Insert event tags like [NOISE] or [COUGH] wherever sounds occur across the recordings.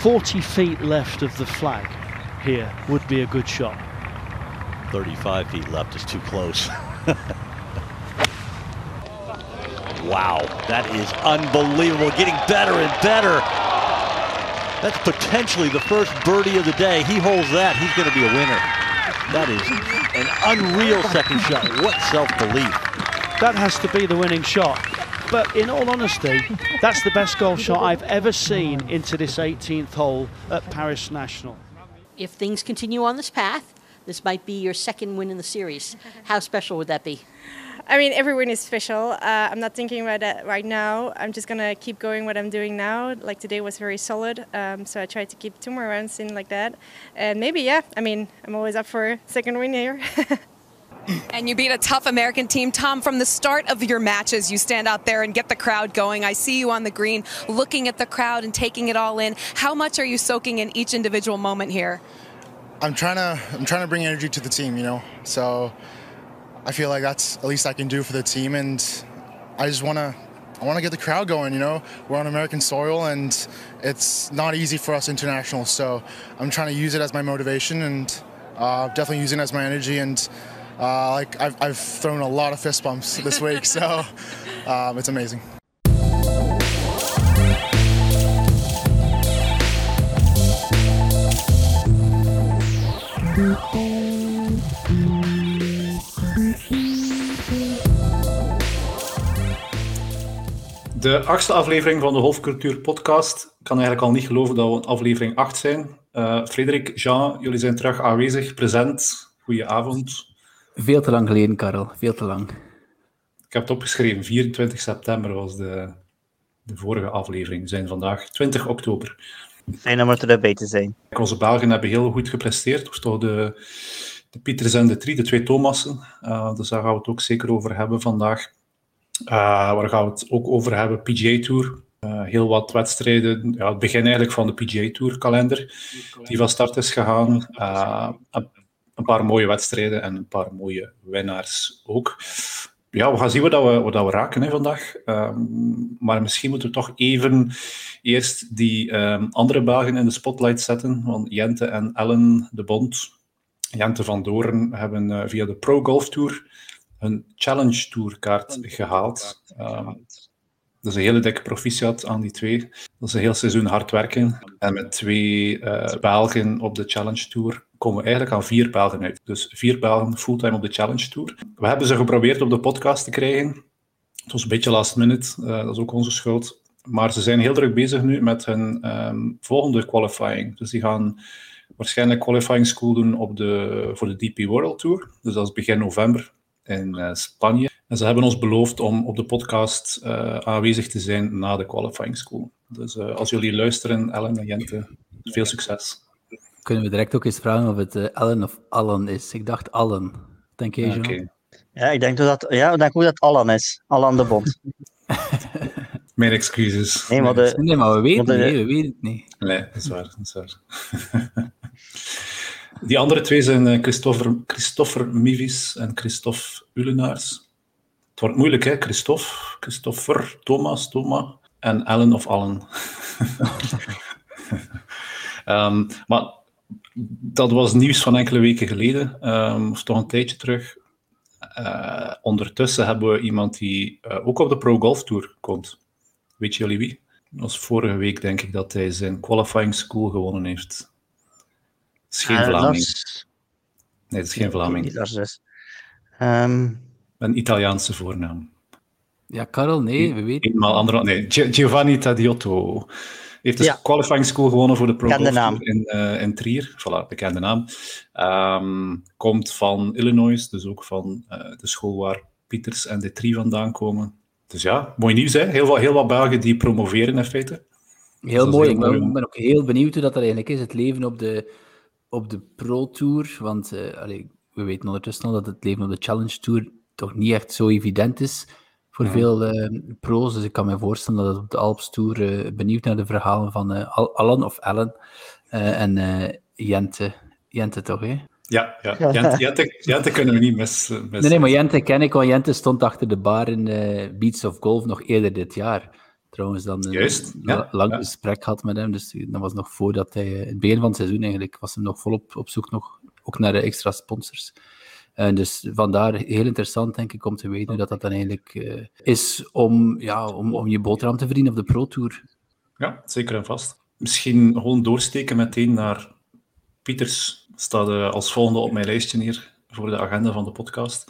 40 feet left of the flag here would be a good shot. 35 feet left is too close. [LAUGHS] wow, that is unbelievable. Getting better and better. That's potentially the first birdie of the day. He holds that, he's going to be a winner. That is an unreal second shot. What self-belief. That has to be the winning shot. But in all honesty, that's the best golf shot I've ever seen into this 18th hole at Paris National. If things continue on this path, this might be your second win in the series. How special would that be? I mean, every win is special. Uh, I'm not thinking about that right now. I'm just gonna keep going what I'm doing now. Like today was very solid, um, so I try to keep two more rounds in like that. And maybe, yeah. I mean, I'm always up for a second win here. [LAUGHS] And you beat a tough American team. Tom, from the start of your matches, you stand out there and get the crowd going. I see you on the green looking at the crowd and taking it all in. How much are you soaking in each individual moment here? I'm trying to I'm trying to bring energy to the team, you know. So I feel like that's at least I can do for the team and I just want to I want to get the crowd going, you know. We're on American soil and it's not easy for us internationals. So I'm trying to use it as my motivation and uh, definitely using it as my energy and uh, like I've, I've thrown a lot of fist bumps this week, so [LAUGHS] um, it's amazing. De achtste aflevering van de Hofcultuur podcast. Ik kan eigenlijk al niet geloven dat we in aflevering 8 zijn. Uh, Frederik, Jean, jullie zijn terug aanwezig, present. Goedenavond. Veel te lang geleden, Karel. Veel te lang. Ik heb het opgeschreven. 24 september was de, de vorige aflevering. We zijn vandaag 20 oktober. Fijn om er erbij te zijn. Onze Belgen hebben heel goed gepresteerd. Dus toch de, de Pieters en de Tri, de twee Thomassen. Uh, dus daar gaan we het ook zeker over hebben vandaag. Uh, waar gaan we het ook over hebben? PGA Tour. Uh, heel wat wedstrijden. Ja, het begin eigenlijk van de PGA Tour kalender. Die van start is gegaan. Uh, een paar mooie wedstrijden en een paar mooie winnaars ook. Ja, we gaan zien wat, we, wat we raken hè, vandaag. Um, maar misschien moeten we toch even eerst die um, andere Belgen in de spotlight zetten. Want Jente en Ellen de Bond, Jente van Doorn, hebben uh, via de Pro Golf Tour een Challenge Tour kaart gehaald. Um, is een hele dikke proficiat aan die twee. Dat is een heel seizoen hard werken. En met twee uh, Belgen op de Challenge Tour komen we eigenlijk aan vier Belgen uit. Dus vier Belgen fulltime op de Challenge Tour. We hebben ze geprobeerd op de podcast te krijgen. Het was een beetje last minute, uh, dat is ook onze schuld. Maar ze zijn heel druk bezig nu met hun um, volgende qualifying. Dus die gaan waarschijnlijk qualifying school doen op de, voor de DP World Tour. Dus dat is begin november in uh, Spanje. En ze hebben ons beloofd om op de podcast uh, aanwezig te zijn na de qualifying school. Dus als jullie luisteren, Ellen en Jente, veel succes kunnen we direct ook eens vragen of het uh, Ellen of Allen is. Ik dacht Allen. Denk je, okay. Ja, ik denk dat, ja, ik denk ook dat het Allen is. Allen de Bond. [LAUGHS] Mijn excuses. Nee, maar, de, nee, maar we weten de, nee, we weten het niet. Nee, dat is waar. Dat is waar. [LAUGHS] Die andere twee zijn Christopher, Christopher Mivis en Christophe Ulenaars. Het wordt moeilijk, hè? Christophe, Christopher, Thomas, Thomas en Allen of Allen. um, [LAUGHS] maar dat was nieuws van enkele weken geleden, um, of toch een tijdje terug. Uh, ondertussen hebben we iemand die uh, ook op de Pro Golf Tour komt. Weet jullie wie? Dat was vorige week, denk ik, dat hij zijn qualifying school gewonnen heeft. Het is geen uh, Vlaming. Nee, het is geen Vlaming. Um... Een Italiaanse voornaam. Ja, Karel, nee, we weten. Eenmaal andere. Nee, Giovanni Tadiotto heeft de ja. qualifying school gewonnen voor de Pro in, uh, in Trier. Voilà, bekende naam. Um, komt van Illinois, dus ook van uh, de school waar Pieters en de Tri vandaan komen. Dus ja, mooi nieuws hè. Heel wat, heel wat Belgen die promoveren in feite. Heel dus mooi. Heel ik ben, mooi. ben, ook heel benieuwd hoe dat, dat eigenlijk is, het leven op de, op de Pro Tour. Want uh, allee, we weten ondertussen al dat het leven op de Challenge Tour toch niet echt zo evident is voor ja. veel uh, pro's. Dus ik kan me voorstellen dat het op de Alps Tour uh, benieuwd naar de verhalen van uh, Allen of Ellen en Jente. Jente toch, hè? Ja, ja. Jente, Jente, Jente kunnen we niet missen. Nee, nee, maar Jente ken ik, want Jente stond achter de bar in Beats of Golf nog eerder dit jaar. trouwens dan een Juist, ja, lang ja. gesprek gehad met hem. Dus dat was nog voordat hij, eh, het begin van het seizoen eigenlijk, was hij nog volop op zoek nog, ook naar eh, extra sponsors. En dus vandaar heel interessant, denk ik, om te weten dat, dat dan eigenlijk eh, is om, ja, om, om je boterham te verdienen op de Pro Tour. Ja, zeker en vast. Misschien gewoon doorsteken meteen naar Pieters. Staat eh, als volgende op mijn lijstje hier voor de agenda van de podcast.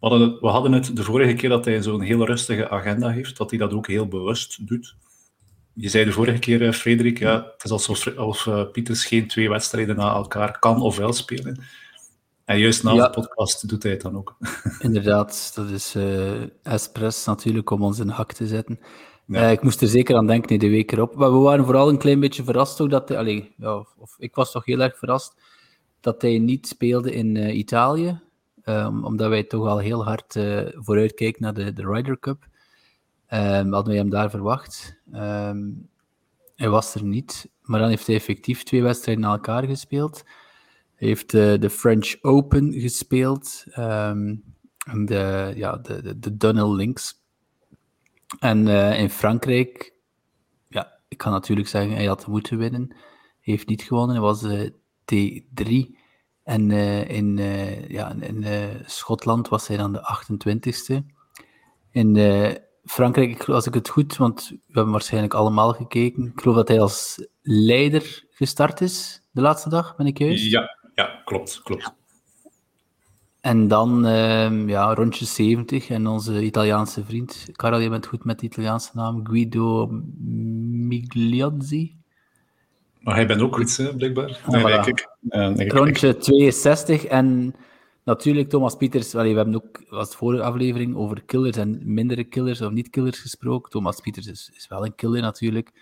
We hadden, het, we hadden het de vorige keer dat hij zo'n heel rustige agenda heeft, dat hij dat ook heel bewust doet. Je zei de vorige keer, eh, Frederik, ja, het is alsof of, eh, Pieters geen twee wedstrijden na elkaar kan of wel spelen. En juist na Ja. de podcast doet hij het dan ook. [LAUGHS] Inderdaad, dat is eh Espress natuurlijk om ons in hak te zetten. Ja. Eh, ik moest er zeker aan denken in de week erop. Maar we waren vooral een klein beetje verrast ook dat hij, ja, of, of ik was toch heel erg verrast dat hij niet speelde in eh, Italië. Ehm, omdat wij toch al heel hard eh vooruitkijken naar de, de Ryder Cup. Ehm, hadden wij hem daar verwacht. Ehm, hij was er niet, maar dan heeft hij effectief twee wedstrijden na elkaar gespeeld. Heeft eh, de French Open gespeeld. ehm, de, ja, de, de, Links. En eh, in Frankrijk, ja, ik kan natuurlijk zeggen, hij had moeten winnen. Heeft niet gewonnen, hij was eh, T3. En in, ja, in Schotland was hij dan de 28ste. In Frankrijk, als ik het goed, want we hebben waarschijnlijk allemaal gekeken. Ik geloof dat hij als leider gestart is, de laatste dag, ben ik juist? Ja, ja klopt, klopt. En dan ehm, ja, rondje 70 en onze Italiaanse vriend, Karel, je bent goed met de Italiaanse naam, Guido Migliozzi. Maar hij bent ook goed, hè, blijkbaar. Nee, voilà. kijk. Rondje 62 en natuurlijk Thomas Pieters, allee, we hebben ook, was de vorige aflevering over killers en mindere killers of niet-killers gesproken. Thomas Pieters is, is wel een killer natuurlijk,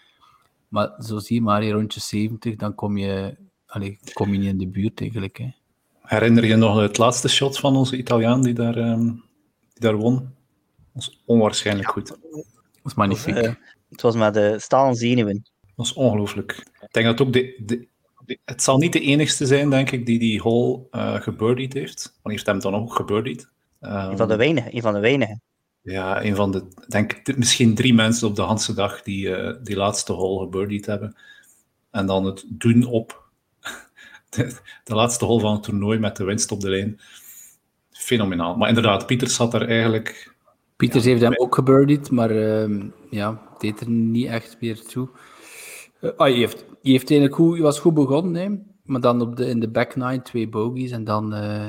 maar zo zie je maar, rondje 70, dan kom je, allee, kom je niet in de buurt eigenlijk. Hè. Herinner je nog het laatste shot van onze Italiaan die daar, ehm, die daar won? Dat was onwaarschijnlijk goed. Dat Dat is magnifiek. Eh, het was met de stalen zenuwen. was ongelooflijk. Ik denk dat ook de, de, de- het zal niet de enigste zijn, denk ik, die die hole eh gebirdied heeft. Want hij heeft hem dan ook gebirdied. Ehm, Een van de weinigen. Een van de weinigen. Ja, een van de, denk ik, misschien drie mensen op de Hanse dag die eh, die laatste hole gebirdied hebben. En dan het doen op de, [LAUGHS] de laatste hole van het toernooi met de winst op de lijn. Fenomenaal. Maar inderdaad, Pieters had er eigenlijk... Pieters heeft hem ook gebirdied, maar ehm, ja, deed er niet echt meer toe. Eh, ah, hij, heeft, hij heeft eigenlijk goed, hij was goed begonnen, hè, maar dan op de, in de back nine twee bogies en dan, eh,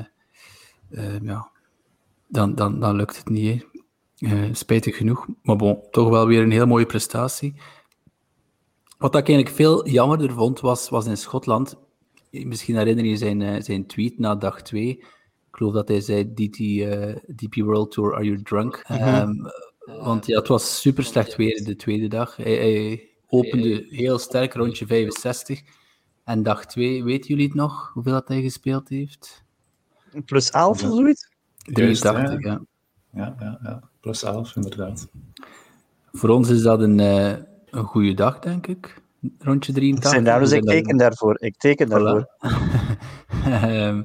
eh, ja, dan, dan, dan lukt het niet. Eh, spijtig genoeg, maar bon, toch wel weer een heel mooie prestatie. Wat ik eigenlijk veel jammerder vond, was, was in Schotland. Misschien herinner je zijn, eh, zijn tweet na dag 2. Ik geloof dat hij zei: DT, eh, DP World Tour, are you drunk? Ehm, want ja, het was super slecht weer de tweede dag. Hij, hij opende heel sterk rondje 65. En dag 2, weten jullie het nog? Hoeveel dat hij gespeeld heeft? Plus 11 of zoiets? Juist, 83, ja. ja. Ja, ja, ja. Plus 11, inderdaad. Voor ons is dat een, eh, een goede dag, denk ik. Rondje 83. Zijn dus ik teken daarvoor. Ik teken daarvoor. [LAUGHS] Ehm,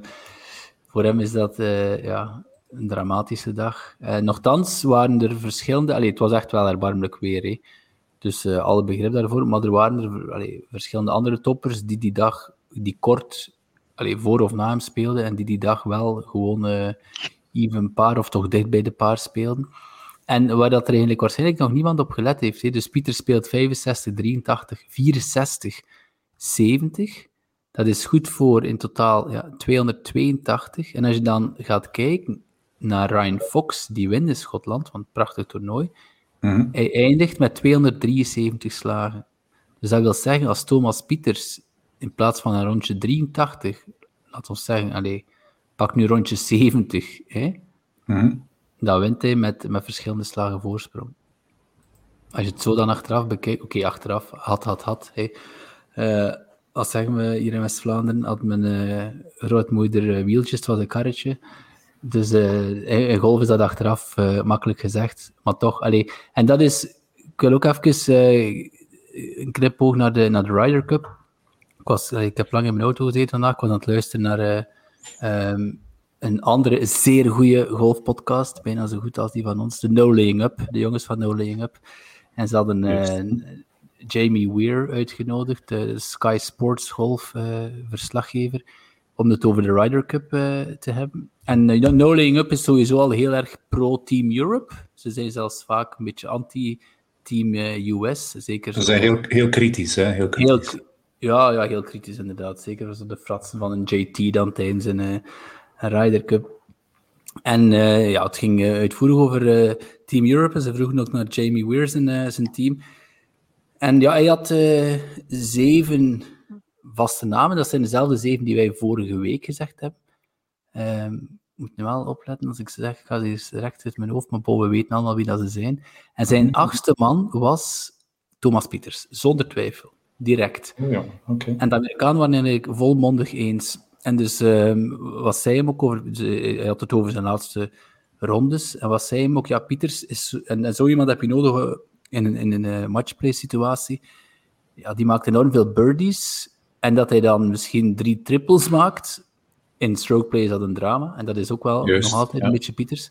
voor hem is dat eh, ja, een dramatische dag. Eh, nochtans waren er verschillende... Allee, het was echt wel erbarmelijk weer, hè. dus eh, alle begrip daarvoor. Maar er waren er allee, verschillende andere toppers die die dag, die kort allee, voor of na hem speelden, en die die dag wel gewoon even paar of toch dicht bij de paar speelden. En waar dat er eigenlijk waarschijnlijk nog niemand op gelet heeft. Hè. Dus Pieter speelt 65, 83, 64, 70. Dat is goed voor in totaal ja, 282. En als je dan gaat kijken naar Ryan Fox, die wint in Schotland, want prachtig toernooi. Mhm. Hij eindigt met 273 slagen. Dus dat wil zeggen, als Thomas Pieters in plaats van een rondje 83, laten we zeggen, allez, pak nu rondje 70, hè, Mhm. Dan wint hij met, met verschillende slagen voorsprong. Als je het zo dan achteraf bekijkt, oké, achteraf, had, had, had. Eh, wat zeggen we hier in West-Vlaanderen? Had mijn eh grootmoeder eh, wieltjes, het was een karretje. Dus eh, in golf is dat achteraf makkelijk gezegd, maar toch, allee. En dat is, ik wil ook even eh, een knipoog naar de, naar de Ryder Cup. Ik, was, ik heb lang in mijn auto gezeten vandaag, ik was aan het luisteren naar ehm, een andere zeer goede golfpodcast, bijna zo goed als die van ons, de No Laying Up, de jongens van No Laying Up. En ze hadden uh, Jamie Weir uitgenodigd, de Sky Sports Golf verslaggever, om het over de Ryder Cup te hebben. En No Laying Up is sowieso al heel erg pro-Team Europe. Ze zijn zelfs vaak een beetje anti-Team US. Zeker Ze zijn heel, heel kritisch, hè? Heel kritisch. Heel, ja, ja, heel kritisch inderdaad. Zeker als de fratsen van een JT dan tijdens een Ryder Cup. En uh, ja, het ging uh, uitvoerig over uh, Team Europe. En ze vroegen ook naar Jamie Weir zijn, zijn team. En ja, hij had zeven vaste namen. Dat zijn dezelfde zeven die wij vorige week gezegd hebben. Um, moet nu wel opletten als ik ze zeg. Ik ga ze eens recht uit mijn hoofd, maar we weten allemaal wie dat ze zijn. En zijn achtste man was Thomas Pieters, zonder twijfel. Direct. Oh ja, okay. En de Amerikanen waren eigenlijk volmondig eens. En dus um, wat zei hem ook over, hij had het over zijn laatste rondes, en wat zei hem ook, ja, Pieters is, en, en zo iemand heb je nodig in, in, in een eh, matchplay situatie, ja, die maakt enorm veel birdies, en dat hij dan misschien drie triples maakt, in strokeplay is dat een drama, en dat is ook wel nog altijd ja. een beetje Pieters,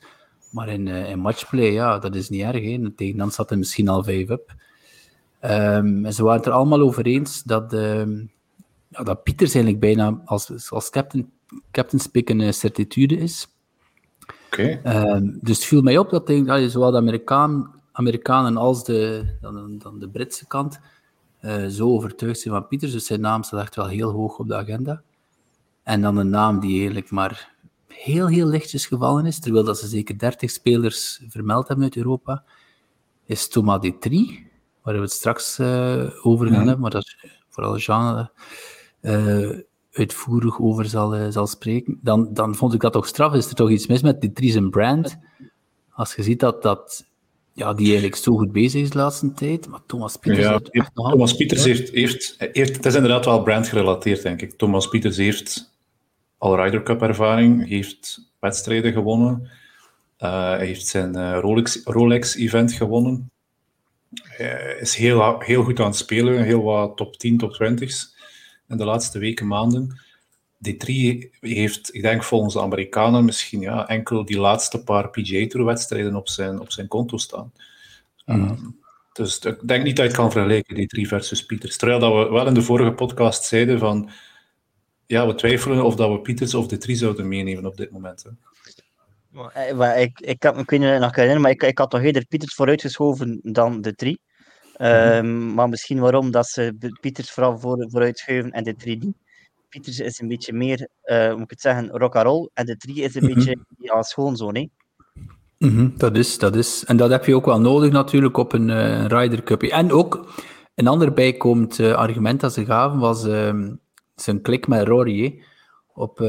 maar in, in matchplay, ja, dat is niet erg, hè. tegen dan zat hij misschien al vijf up. Um, en ze waren het er allemaal over eens dat... Um, ja, dat Pieters eigenlijk bijna als, als captain, captain's pick een uh, certitude is. Okay. Um, dus het viel mij op dat hij, zowel de Amerikaan, Amerikanen als de, dan, dan de Britse kant uh, zo overtuigd zijn van Pieters. Dus zijn naam staat echt wel heel hoog op de agenda. En dan een naam die eigenlijk maar heel, heel lichtjes gevallen is, terwijl dat ze zeker 30 spelers vermeld hebben uit Europa, is Thomas Detrie, waar we het straks uh, over gaan mm. hebben, maar dat is vooral Jean uh, uitvoerig over zal, uh, zal spreken, dan, dan vond ik dat toch straf. Is er toch iets mis met die Dries brand? Als je ziet dat, dat ja, die eigenlijk zo goed bezig is de laatste tijd, maar Thomas Pieters... Ja, heeft, Thomas Pieters heeft, heeft, heeft... Het is inderdaad wel brandgerelateerd, denk ik. Thomas Pieters heeft al Ryder Cup ervaring, heeft wedstrijden gewonnen, uh, hij heeft zijn Rolex, Rolex event gewonnen. Is heel, heel goed aan het spelen, heel wat top 10, top 20's in de laatste weken, maanden. D3 heeft, ik denk volgens de Amerikanen, misschien ja, enkel die laatste paar PGA Tour-wedstrijden op zijn, op zijn konto staan. Mm. Um, dus ik denk niet dat je het kan vergelijken, D3 versus Pieters. Terwijl dat we wel in de vorige podcast zeiden van, ja, we twijfelen of dat we Pieters of D3 zouden meenemen op dit moment. Hè. Maar, ik, ik, heb, ik weet niet of je nog herinneren, maar ik, ik had toch eerder Pieters vooruitgeschoven dan de drie. Um, mm-hmm. Maar misschien waarom dat ze Pieters vooral voor, vooruitschuiven en de drie niet. Pieters is een beetje meer, uh, moet ik het zeggen, rock and roll. En de drie is een Mhm. beetje ja, schoonzoon. Hè? Mhm, dat is, dat is. En dat heb je ook wel nodig natuurlijk op een uh, Ryder Cup. En ook een ander bijkomend uh, argument dat ze gaven was ehm, zijn klik met Rory. hè. Op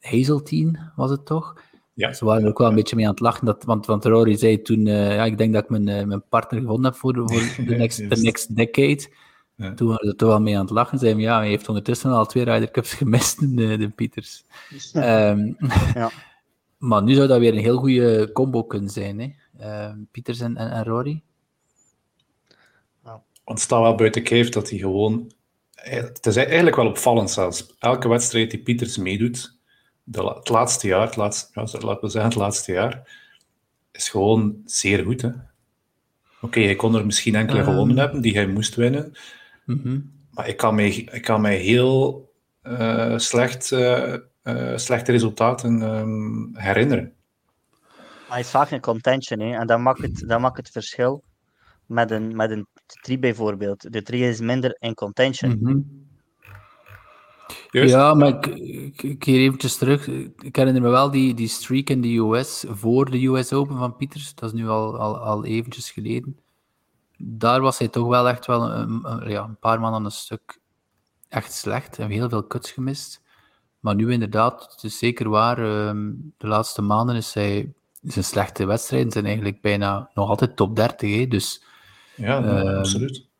Hazeltine was het toch? Ja. Ze waren er ook wel een beetje mee aan het lachen, dat, want, want Rory zei toen, uh, ja, ik denk dat ik mijn, uh, mijn partner gevonden heb voor, voor [LAUGHS] de next, the next decade. Ja. Toen waren ze er toch wel mee aan het lachen. Zeiden ja, hij heeft ondertussen al twee Ryder Cups gemist, de, [LAUGHS] de Pieters. um, ja. [LAUGHS] Maar nu zou dat weer een heel goede combo kunnen zijn, hè? Uh, Pieters en, en, en Rory. Want het staat wel buiten kijf dat hij gewoon... Het is eigenlijk wel opvallend zelfs. Elke wedstrijd die Pieters meedoet, de, het laatste jaar, het laatste, ja, laten we zeggen het laatste jaar, is gewoon zeer goed. Oké, okay, hij kon er misschien enkele Um. gewonnen hebben die hij moest winnen. Mm-hmm. Maar ik kan mij, ik kan mij heel uh, slecht, uh, uh, slechte resultaten um, herinneren. Maar hij is vaak in contention hè? en dat maakt, het, dat maakt het verschil met een, met een 3 bijvoorbeeld. De 3 is minder in contention. Mm-hmm. Juist. Ja, maar ik, ik, ik keer eventjes terug. Ik herinner me wel die, die streak in de US voor de US Open van Pieters. Dat is nu al, al, al eventjes geleden. Daar was hij toch wel echt wel een, een, ja, een paar man aan een stuk echt slecht. En heel veel kuts gemist. Maar nu inderdaad, het is zeker waar. Um, de laatste maanden is hij zijn slechte wedstrijden zijn eigenlijk bijna nog altijd top 30. Hè? Dus, ja, nou, um, absoluut.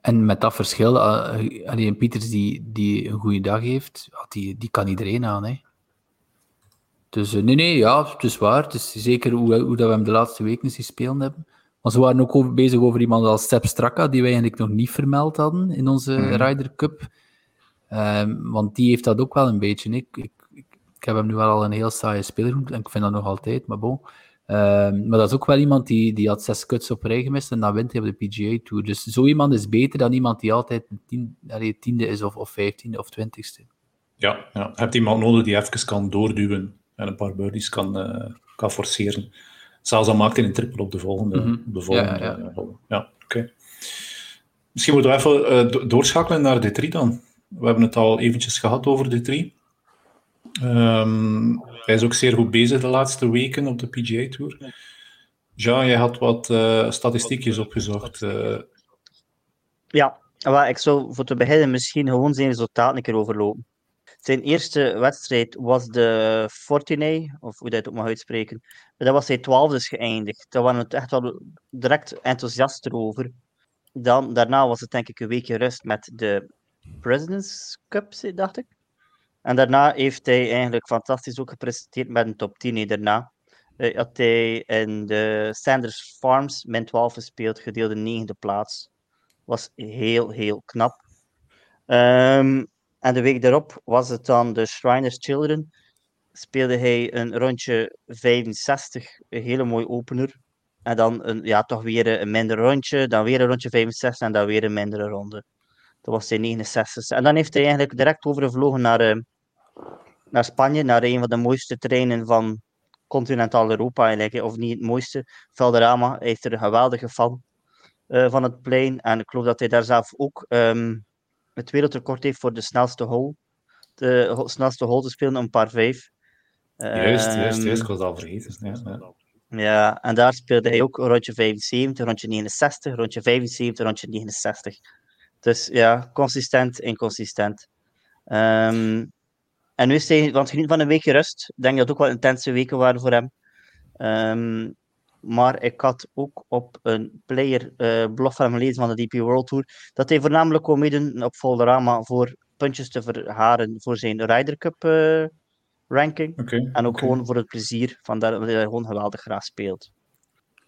En met dat verschil, uh, alleen Pieters die, die een goede dag heeft, die, die kan iedereen aan. Hè. Dus uh, nee, nee, ja, het is waar. Het is zeker hoe, hoe dat we hem de laatste weken zien spelen hebben. Maar ze waren ook over, bezig over iemand als Sepp Straka, die wij eigenlijk nog niet vermeld hadden in onze mm. Ryder Cup. Um, want die heeft dat ook wel een beetje. Ik, ik, ik, ik heb hem nu wel al een heel saaie speler genoemd, en ik vind dat nog altijd, maar bon. Ehm, maar dat is ook wel iemand die, die had zes cuts op rij gemist en dan wint hij op de PGA Tour. Dus zo iemand is beter dan iemand die altijd tien, tiende is of, of vijftiende of twintigste. Ja, ja, je hebt iemand nodig die even kan doorduwen en een paar birdies kan, uh, kan forceren. Zelfs al maakt hij een triple op de volgende. Mm de volgende ja, ja. ja. ja oké. Misschien moeten we even uh, doorschakelen naar de 3 dan. We hebben het al eventjes gehad over de 3. Um, hij is ook zeer goed bezig de laatste weken op de PGA Tour. Jean, jij had wat uh, statistiekjes opgezocht. Uh. Ja, maar ik zou voor te beginnen misschien gewoon zijn resultaat een keer overlopen. Zijn eerste wedstrijd was de Fortuné, of hoe dat ook mag uitspreken. Daar was hij twaalfde geëindigd. Daar waren we echt wel direct enthousiast over. Dan, daarna was het denk ik een weekje rust met de President's Cup, dacht ik. En daarna heeft hij eigenlijk fantastisch ook gepresenteerd met een top 10 daarna. Uh, had hij in de Sanders Farms min 12 gespeeld, gedeelde negende plaats. Was heel, heel knap. Um, en de week daarop was het dan de Shriners Children. Speelde hij een rondje 65, een hele mooie opener. En dan een, ja, toch weer een minder rondje, dan weer een rondje 65 en dan weer een mindere ronde. Dat was zijn 69 En dan heeft hij eigenlijk direct overgevlogen naar, uh, naar Spanje, naar een van de mooiste terreinen van continentaal Europa eigenlijk. Of niet het mooiste, Valderrama. Hij heeft er een geweldige fan uh, van het plein. En ik geloof dat hij daar zelf ook um, het wereldrecord heeft voor de snelste hole. De snelste hole te spelen, een paar vijf. Juist, juist, juist. Ik was al vergeten. Ja, ja. ja, en daar speelde hij ook rondje 75, rondje 69, rondje 75, rondje 69. Dus ja, consistent, inconsistent. Um, en nu is hij, want geniet van een weekje rust. Ik denk dat het ook wel intense weken waren voor hem. Um, maar ik had ook op een player uh, blog van hem gelezen van de DP World Tour dat hij voornamelijk kon meedoen op Volderama voor puntjes te verharen voor zijn Ryder Cup uh, ranking. Okay, en ook okay. gewoon voor het plezier van dat hij gewoon geweldig graag speelt.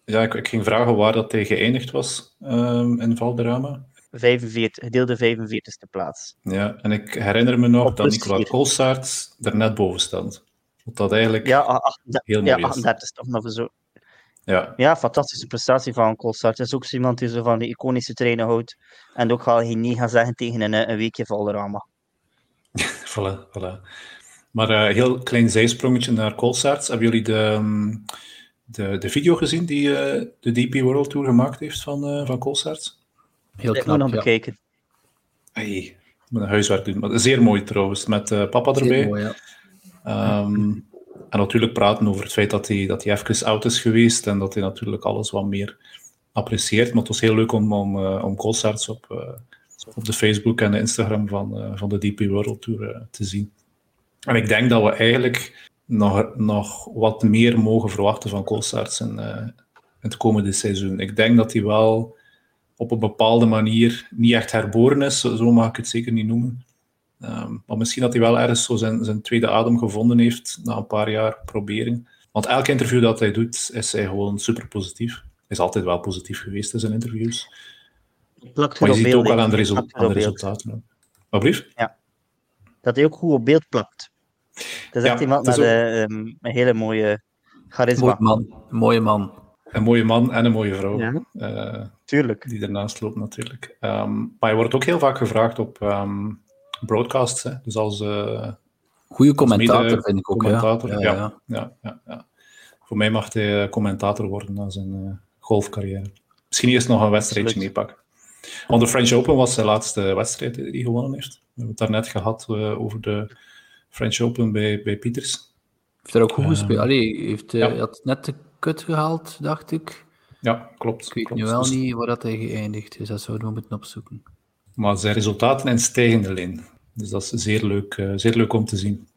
Ja, ik, ik, ging vragen waar dat hij geëindigd was um, in Valderrama. 45, gedeelde 45ste plaats. Ja, en ik herinner me nog dat Nicolas Kolsaert er net boven stond. Wat dat eigenlijk ja, 38, heel mooi ja, 38 toch nog zo. Ja. ja, fantastische prestatie van Kolsaert. Het is ook iemand die zo van die iconische trainen houdt. En ook ga je niet gaan zeggen tegen een, een weekje Valderrama. [LAUGHS] voilà, voilà. Maar een uh, heel klein zijsprongetje naar Kolsaert. Hebben jullie de, um, de, de video gezien die uh, de DP World Tour gemaakt heeft van, uh, van Kolsaert? Heel knap, Ik moet nog ja. bekijken. Hey, ik moet een huiswerk doen. Maar zeer mooi trouwens, met uh, papa Zeer erbij. mooi, ja. Um, en natuurlijk praten over het feit dat hij, dat hij even oud is geweest en dat hij natuurlijk alles wat meer apprecieert. Maar het was heel leuk om, om, uh, om Colsarts op, uh, op de Facebook en de Instagram van, uh, van de DP World Tour te zien. En ik denk dat we eigenlijk nog, nog wat meer mogen verwachten van Colsarts in, in het komende seizoen. Ik denk dat hij wel op een bepaalde manier niet echt herboren is, zo mag ik het zeker niet noemen. Um, maar misschien dat hij wel ergens zo zijn, zijn tweede adem gevonden heeft na een paar jaar proberen. Want elk interview dat hij doet, is hij gewoon super positief. Hij is altijd wel positief geweest in zijn interviews. Plakt maar je ziet beeld, ook wel aan de, resu aan resultaten. Wat brief? Ja. Dat hij ook goed op beeld plakt. Dat is echt iemand met ook- eh, um, een hele mooie charisma. Mooi man, mooie man. Een mooie man en een mooie vrouw. Ja. eh, Tuurlijk. die ernaast loopt natuurlijk. Ehm, maar hij wordt ook heel vaak gevraagd op ehm, broadcasts. Hè? Dus als eh, Goeie commentator mede- vind ik ook. commentator, ja. ja. Ja, ja. Ja, ja, ja. Voor mij mag hij eh, commentator worden na zijn eh, golfcarrière. Misschien eerst nog een wedstrijdje meepakken. Want de French Open was zijn laatste wedstrijd die hij gewonnen heeft. We hebben het daarnet gehad eh, over de French Open bij, bij Pieters. Heeft er ook goed gespeeld. Allee, heeft, ja. had net de kut gehaald, dacht ik. Ja, klopt. Ik weet klopt. nu wel Dus- niet waar dat hij geëindigd is. Dat zouden we moeten opzoeken. Maar zijn resultaten in stijgende lijn. Dus dat is zeer leuk, eh, zeer leuk om te zien.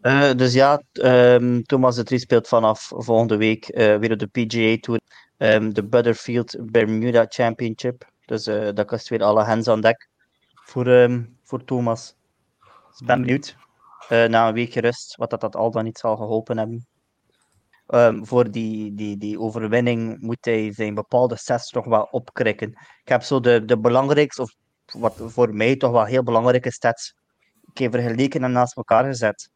Eh, dus ja, ehm, Thomas de Drie speelt vanaf volgende week eh, weer op de PGA Tour. ehm, de Butterfield Bermuda Championship. Dus eh dat kost weer alle hands aan dek voor, ehm, voor Thomas. Dus ik ben benieuwd. eh, na een weekje rust, wat dat, dat al dan niet zal geholpen hebben. Ehm, voor die, die, die overwinning moet hij zijn bepaalde sets toch wel opkrikken. Ik heb zo de, de belangrijkste, of wat voor mij toch wel heel belangrijke stats, ik heb vergeleken en naast elkaar gezet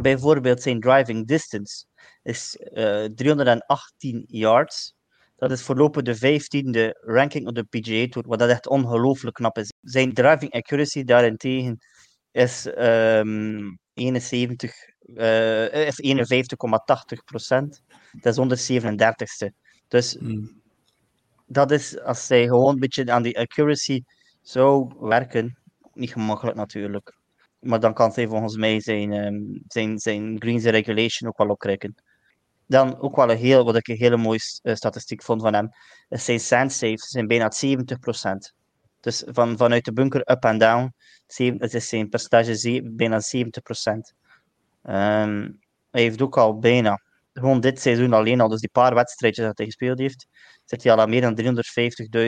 bijvoorbeeld zijn driving distance is uh, 318 yards. Dat is voorlopig de vijftiende ranking op de PGA Tour, wat dat echt ongelooflijk knap is. Zijn driving accuracy daarentegen is um, 71, uh, is 51,80 procent. Dat is 137ste. Dus mm. dat is, als zij gewoon een beetje aan die accuracy zou werken, niet gemakkelijk natuurlijk. Maar dan kan hij volgens mij zijn, um, zijn, zijn greens regulation ook wel opkrijgen. Dan ook wel een heel, wat ik een hele mooie uh, statistiek vond van hem, is zijn sand saves zijn bijna 70%. Dus van, vanuit de bunker up en down, het is zijn percentage bijna 70%. Um, ehm, hij heeft ook al bijna, gewoon dit seizoen alleen al, dus die paar wedstrijdjes dat hij gespeeld heeft, zit hij al aan meer dan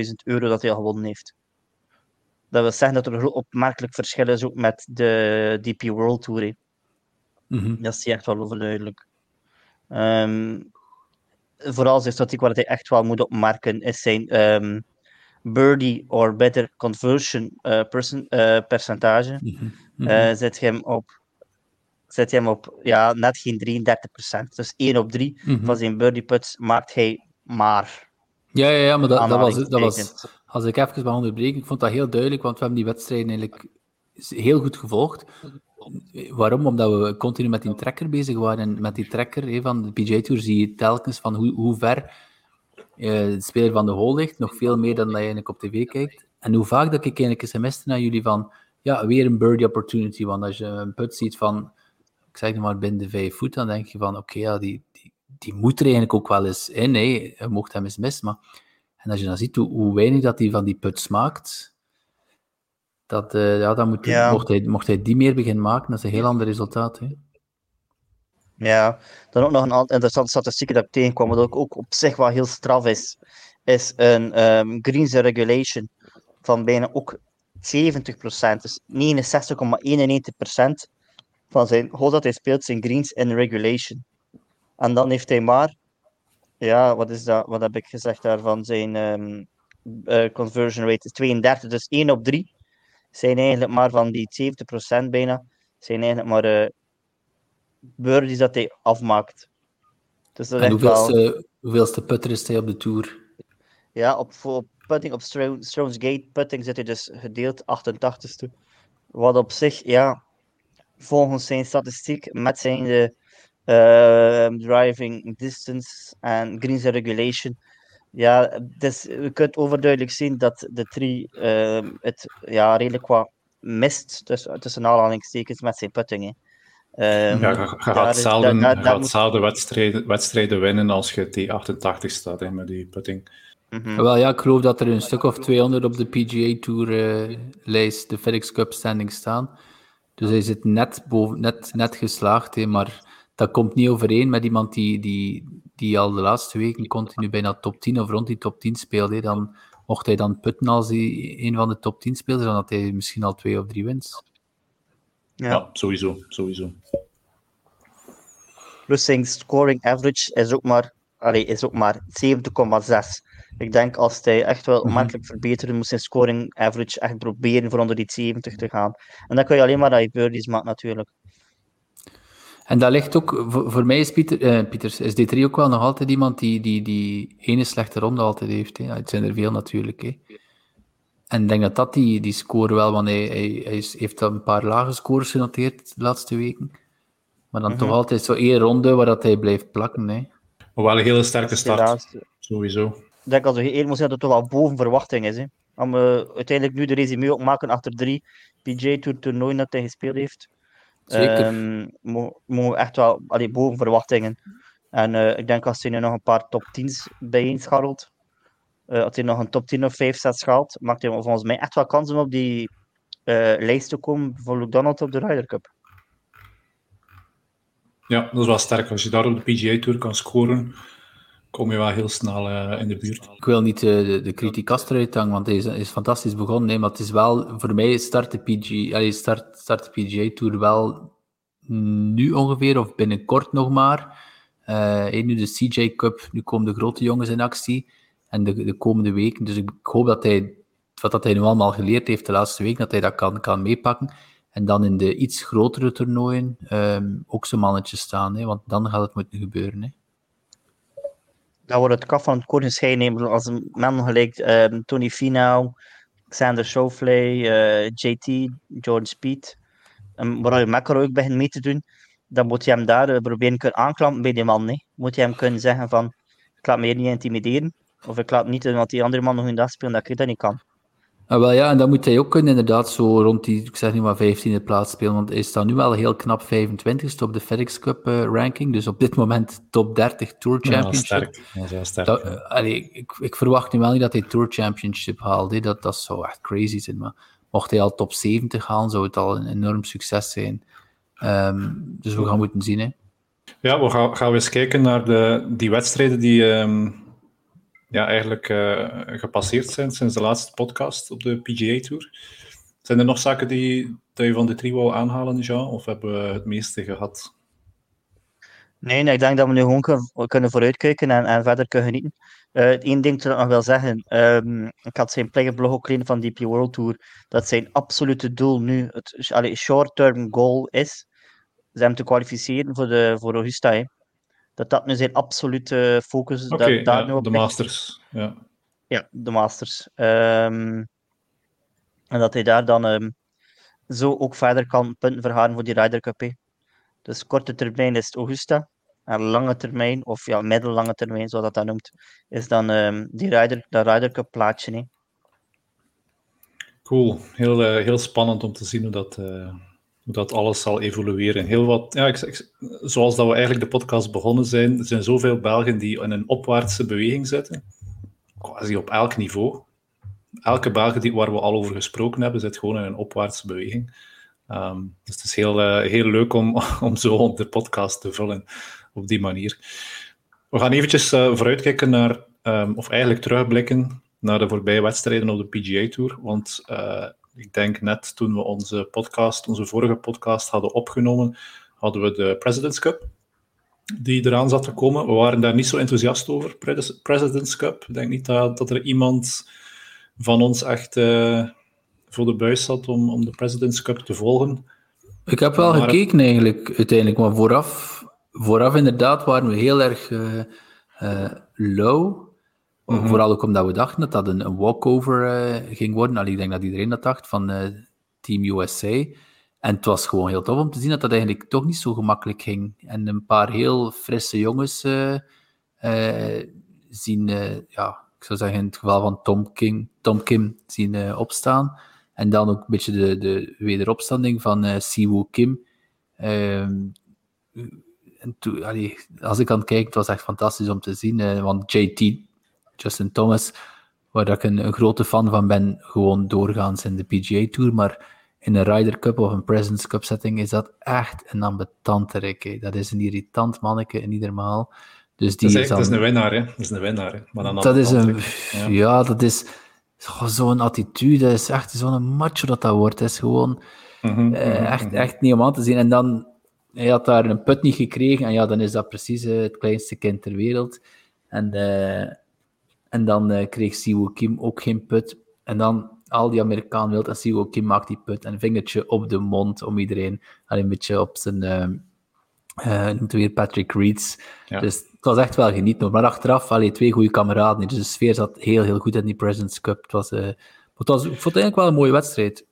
350.000 euro dat hij al gewonnen heeft. Dat wil zeggen dat er een opmerkelijk verschil is ook met de DP World Tour. Mm -hmm. Dat is echt wel overduidelijk. Um, vooral zijn statistiek waar hij echt wel moet opmerken is zijn um, birdie or better conversion uh, person, uh, percentage. Mm -hmm. uh, zet hem op, zet hem op ja, net geen 33%. Dus 1 op 3 mm -hmm. van zijn birdie puts maakt hij maar. Ja, ja, ja maar dat, dat, was, dat was. Als ik even mag onderbreken, ik vond dat heel duidelijk, want we hebben die wedstrijden eigenlijk heel goed gevolgd. Waarom? Omdat we continu met die trekker bezig waren. En met die trekker van de PJ Tour zie je telkens van hoe, hoe ver uh, de speler van de hole ligt. Nog veel meer dan dat je eigenlijk op tv kijkt. En hoe vaak dat ik eigenlijk sms'te naar jullie van ja, weer een birdie opportunity. Want als je een put ziet van, ik zeg het maar, binnen de vijf voet, dan denk je van oké, ja, die, die, die moet er eigenlijk ook wel eens in. Nee, je mocht hem eens missen. Maar... En als je dan ziet hoe, hoe weinig dat hij van die put smaakt, dat, uh, ja, dan moet, ja. Mocht, hij, mocht hij die meer beginnen maken, dat is een heel ander resultaat. Hè? Ja, dan ook nog een interessante statistiek dat ik tegenkwam, wat ook, ook op zich wel heel straf is, is een um, greens regulation van bijna ook 70%, dus 69,91% van zijn holes dat hij speelt zijn greens in regulation. En dan heeft hij maar, ja, wat is dat, wat heb ik gezegd daarvan, zijn um, uh, conversion rate is 32, dus 1 op 3 zijn eigenlijk maar van die 70% bijna, zijn eigenlijk maar uh, birdies dat hij afmaakt. Dus dat en hoeveelste, wel... hoeveelste putter is hij op de Tour? Ja, op, op putting op Stones Gate putting zit hij dus gedeeld 88ste. Wat op zich, ja, volgens zijn statistiek met zijn de, uh, driving distance en greens regulation ja, dus we kunnen overduidelijk zien dat de drie uh, het ja, redelijk wat mist tussen, tussen aanhalingstekens met zijn puttingen. Um, ja, je, gaat zelden, daar, daar, gaat zelden wedstrijden, wedstrijden winnen als je die 88 staat hè, met die putting. Mm -hmm. Wel ja, ik geloof dat er een stuk of 200 op de PGA Tour uh, lijst, de FedEx Cup standing staan. Dus hij zit net, boven, net, net geslaagd, hè, maar dat komt niet overeen met iemand die, die, die al de laatste weken continu bijna top 10 of rond die top 10 speelde, dan mocht hij dan putten als hij een van de top 10 speelde, dan had hij misschien al twee of drie wins. Ja, ja sowieso, sowieso. Plus zijn scoring average is ook maar, allee, is ook maar 70,6. Ik denk als hij echt wel mm -hmm. verbeteren, moet zijn scoring average echt proberen voor onder die 70 te gaan. En dan kun je alleen maar dat je birdies maakt natuurlijk. En dat ligt ook, voor, voor mij is Pieter, eh, Pieters, is D3 ook wel nog altijd iemand die die, die ene slechte ronde altijd heeft. Hè. Het zijn er veel natuurlijk. Hè. En ik denk dat dat die, die score wel, want hij, hij, hij heeft een paar lage scores genoteerd de laatste weken. Maar dan toch mhm. altijd zo één ronde waar dat hij blijft plakken. Hè. Maar wel een hele sterke start, sowieso. Ik denk als we eerlijk moeten dat het toch wel boven verwachting is. Hè. Om uh, uiteindelijk nu de resume ook maken achter drie PJ Tour toernooien dat hij gespeeld heeft. Zeker. Um, mogen echt wel allee, boven verwachtingen. En uh, ik denk als hij nu nog een paar top 10's bijeenscharrelt, uh, als hij nog een top 10 of 5 sets schaalt, maakt hij volgens mij echt wel kansen om op die uh, lijst te komen voor Luke Donald op de Ryder Cup. Ja, dat is wel sterk. Als je daar op de PGA Tour kan scoren, kom je wel heel snel uh, in de buurt. Ik wil niet uh, de, de eruit hangen, want hij is, is, fantastisch begonnen. Nee, maar het is wel, voor mij start de, start, start PGA Tour wel nu ongeveer, of binnenkort nog maar. Uh, nu de CJ Cup, nu komen de grote jongens in actie. En de, de komende weken. Dus ik hoop dat hij, wat dat hij nu allemaal geleerd heeft de laatste week, dat hij dat kan, kan meepakken. En dan in de iets grotere toernooien ehm, ook zo'n mannetje staan, hè, want dan gaat het moeten gebeuren. Dan wordt het kaf van het koord gescheiden als een man gelijk um, Tony Finau, Xander Schauffele, uh, JT, Jordan Speed, um, waar je McElroy ook begint mee te doen, dan moet je hem daar uh, proberen kunnen aanklampen bij die man. Nee. Moet je hem kunnen zeggen van, ik laat me hier niet intimideren, of ik laat niet doen wat die andere man nog in dag spelen, dat ik dat niet kan. Ah, wel ja, en dan moet hij ook kunnen inderdaad zo rond die, ik zeg nu maar 15e plaats spelen, want hij staat nu wel heel knap 25ste op de FedEx Cup uh, ranking, dus op dit moment top 30 Tour Championship. Ja, sterk. Sterk. Dat, uh, allee, ik, ik, verwacht nu wel niet dat hij Tour Championship haalt. Dat, dat zou echt crazy zijn, maar mocht hij al top 70 halen, zou het al een enorm succes zijn. Um, dus we gaan moeten zien. Hè. Ja, we gaan, gaan we eens kijken naar de, die wedstrijden die... Um ja, eigenlijk uh, gepasseerd zijn sinds de laatste podcast op de PGA Tour. Zijn er nog zaken die dat je van de trio wou aanhalen, Jean? Of hebben we het meeste gehad? Nee, ik denk dat we nu gewoon kunnen, vooruitkijken en, en verder kunnen genieten. Uh, Eén ding dat ik nog wil zeggen. Um, ik had zijn blog ook gelezen van DP World Tour. Dat zijn absolute doel nu, het short-term goal is, hem te kwalificeren voor, de, voor Augusta. Hè dat dat nu zijn absolute focus okay, dat, daar ja, nu op de. Masters. Ja. ja, de Masters. Um, en dat hij daar dan um, zo ook verder kan punten vergaren voor die Ryder Cup. Dus korte termijn is het Augusta. En lange termijn, of ja, middellange termijn, zoals dat dat noemt, is dan um, die Ryder, dat Ryder Cup plaatje. Cool. Heel, uh, heel spannend om te zien hoe dat, uh, hoe dat alles zal evolueren. Heel wat, ja, ik, zoals dat we eigenlijk de podcast begonnen zijn, er zijn zoveel Belgen die in een opwaartse beweging zitten, quasi op elk niveau. Elke Belg die, waar we al over gesproken hebben, zit gewoon in een opwaartse beweging. Um, dus het is heel, uh, heel leuk om, [LAUGHS] om zo de podcast te vullen op die manier. We gaan eventjes uh, vooruitkijken naar, um, of eigenlijk terugblikken naar de voorbije wedstrijden op de PGA Tour. Want uh, ik denk net toen we onze podcast, onze vorige podcast hadden opgenomen, hadden we de President's Cup die eraan zat te komen. We waren daar niet zo enthousiast over, President's Cup. Ik denk niet dat, dat er iemand van ons echt uh, voor de buis zat om, om de President's Cup te volgen. Ik heb wel maar gekeken eigenlijk, uiteindelijk, maar vooraf, vooraf inderdaad waren we heel erg uh, uh, low. Mm -hmm. Vooral ook omdat we dachten dat dat een, een walkover uh, ging worden. Allee, ik denk dat iedereen dat dacht van uh, Team USA. En het was gewoon heel tof om te zien dat dat eigenlijk toch niet zo gemakkelijk ging. En een paar heel frisse jongens uh, zien, ja, ik zou zeggen in het geval van Tom, King, Tom Kim, zien opstaan. En dan ook een beetje de, de wederopstanding van Siwoo Kim. Ehm, en allee, als ik aan het kijken, het was echt fantastisch om te zien. want JT Justin Thomas, waar ik een, een, grote fan van ben, gewoon doorgaans in de PGA Tour. Maar in een Ryder Cup of een Presidents Cup setting is dat echt een ambetante rek. Dat is een irritant manneke in ieder maal. Dus die dat, is, dan, dat is een winnaar, hè? Dat is een winnaar, hè? Maar dan dat is een, ja. ja. dat is zo'n attitude. Dat is echt zo'n macho dat dat wordt. Dat is gewoon mm -hmm, uh, echt, echt niet om aan te zien. En dan, hij had daar een put niet gekregen. En ja, dan is dat precies uh, het kleinste kind ter wereld. En... Uh, en dan uh, kreeg Siwo Kim ook geen put. En dan al die Amerikaan wild en Siwo Kim maakt die put. En vingertje op de mond om iedereen. En een beetje op zijn... Uh, uh, noemt weer Patrick Reeds. Ja. Dus het was echt wel genieten. Maar achteraf, allee, twee goede kameraden. Dus de sfeer zat heel, heel goed in die President's Cup. Het was, uh, het was, ik vond het eigenlijk wel een mooie wedstrijd.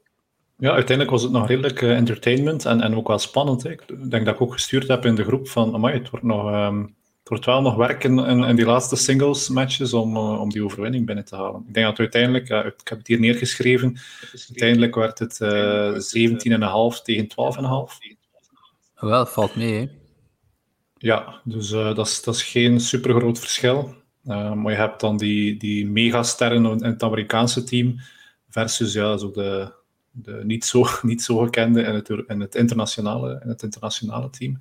Ja, uiteindelijk was het nog redelijk uh, entertainment en, en ook wel spannend. Hè. Ik denk dat ik ook gestuurd heb in de groep van, amai, het wordt nog... Um het wordt wel nog werken in, in, die laatste singles matches om, uh, om die overwinning binnen te halen. Ik denk dat uiteindelijk, uh, ik heb het hier neergeschreven, uiteindelijk werd het uh, 17,5 tegen 12,5. Wel, valt mee, hè? Ja, dus uh, dat, is, dat is geen super groot verschil. Maar je hebt dan die, die megasterren in het Amerikaanse team versus ja, zo de, de niet, zo, [LAUGHS] niet zo gekende in het, in het, internationale, in het internationale team.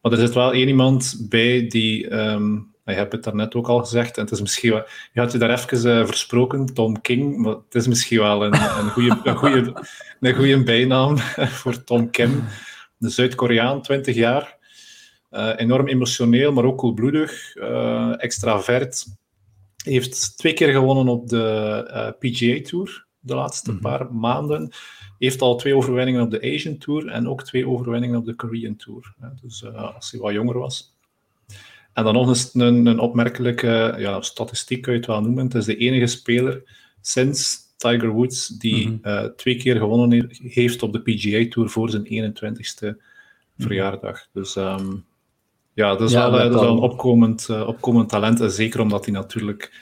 Maar er zit wel één iemand bij die, um, je hebt het daarnet ook al gezegd, en het is misschien wel, je had je daar even uh, versproken, Tom King, maar het is misschien wel een, een goede een goeie, een goeie bijnaam [LAUGHS] voor Tom Kim, de Zuid-Koreaan, 20 jaar. Uh, enorm emotioneel, maar ook koelbloedig, uh, extravert. Heeft twee keer gewonnen op de PGA Tour. de laatste mhm. paar maanden. Heeft al twee overwinningen op de Asian Tour en ook twee overwinningen op de Korean Tour. Dus uh, als hij wat jonger was. En dan nog eens een, een opmerkelijke ja, statistiek, kan je het wel noemen. Het is de enige speler sinds Tiger Woods die mhm. eh, twee keer gewonnen heeft op de PGA Tour voor zijn 21ste mhm. verjaardag. Dus um, ja, dat is, wel, dat wel een opkomend, uh, opkomend talent. En zeker omdat hij natuurlijk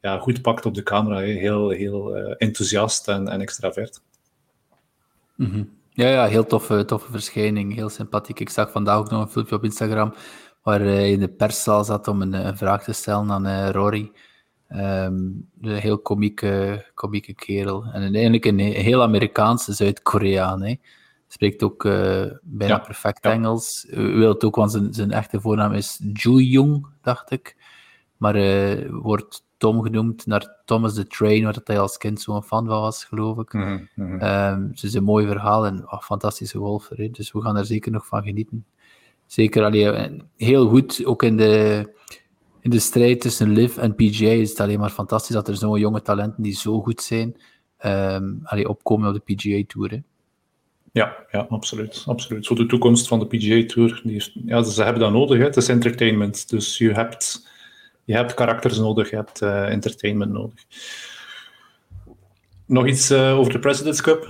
ja, goed pakt op de camera. Heel, heel uh, enthousiast en, en extravert. Mm -hmm. Ja, ja, heel toffe, toffe verschijning. Heel sympathiek. Ik zag vandaag ook nog een filmpje op Instagram waar hij in de perszaal zat om een, een vraag te stellen aan uh, Rory. Um, een heel komieke, komieke kerel. En eigenlijk een heel Amerikaanse Zuid-Koreaan. Spreekt ook uh, bijna perfect Engels. U wilt ook, want zijn, zijn echte voornaam is Joo Jung, dacht ik. Maar uh, wordt Tom genoemd naar Thomas the Train, waar hij als kind zo'n fan van was, geloof ik. Mm -hmm. um, het is een mooi verhaal en oh, fantastische golfer. Hè? Dus we gaan er zeker nog van genieten. Zeker allee, heel goed, ook in de, in de strijd tussen Liv en PGA is het alleen maar fantastisch dat er zo'n jonge talenten die zo goed zijn, um, allee, opkomen op de PGA Tour. Hè. Ja, ja, absoluut, absoluut. Zo de toekomst van de PGA Tour, die ja, ze hebben dat nodig. Hè. Het is entertainment, dus je hebt, je hebt karakters nodig, je hebt uh, entertainment nodig. Nog iets uh, over de President's Cup?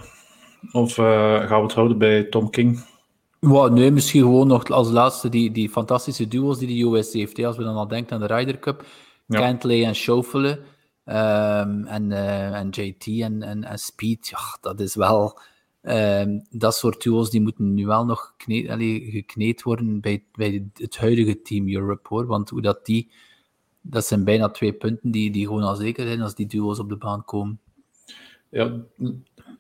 Of uh, gaan we het houden bij Tom King? Nee, misschien gewoon nog als laatste die, die fantastische duo's die de US heeft. Als we dan al denken aan de Ryder Cup, ja. Cantley en Schauffele um, en, en JT en, en, en Speed, ja, dat is wel... Um, dat soort duo's die moeten nu wel nog gekneed, gekneed worden bij, bij het huidige Team Europe, hoor. Want hoe dat die... Dat zijn bijna twee punten die, die gewoon al zeker zijn als die duo's op de baan komen. Ja,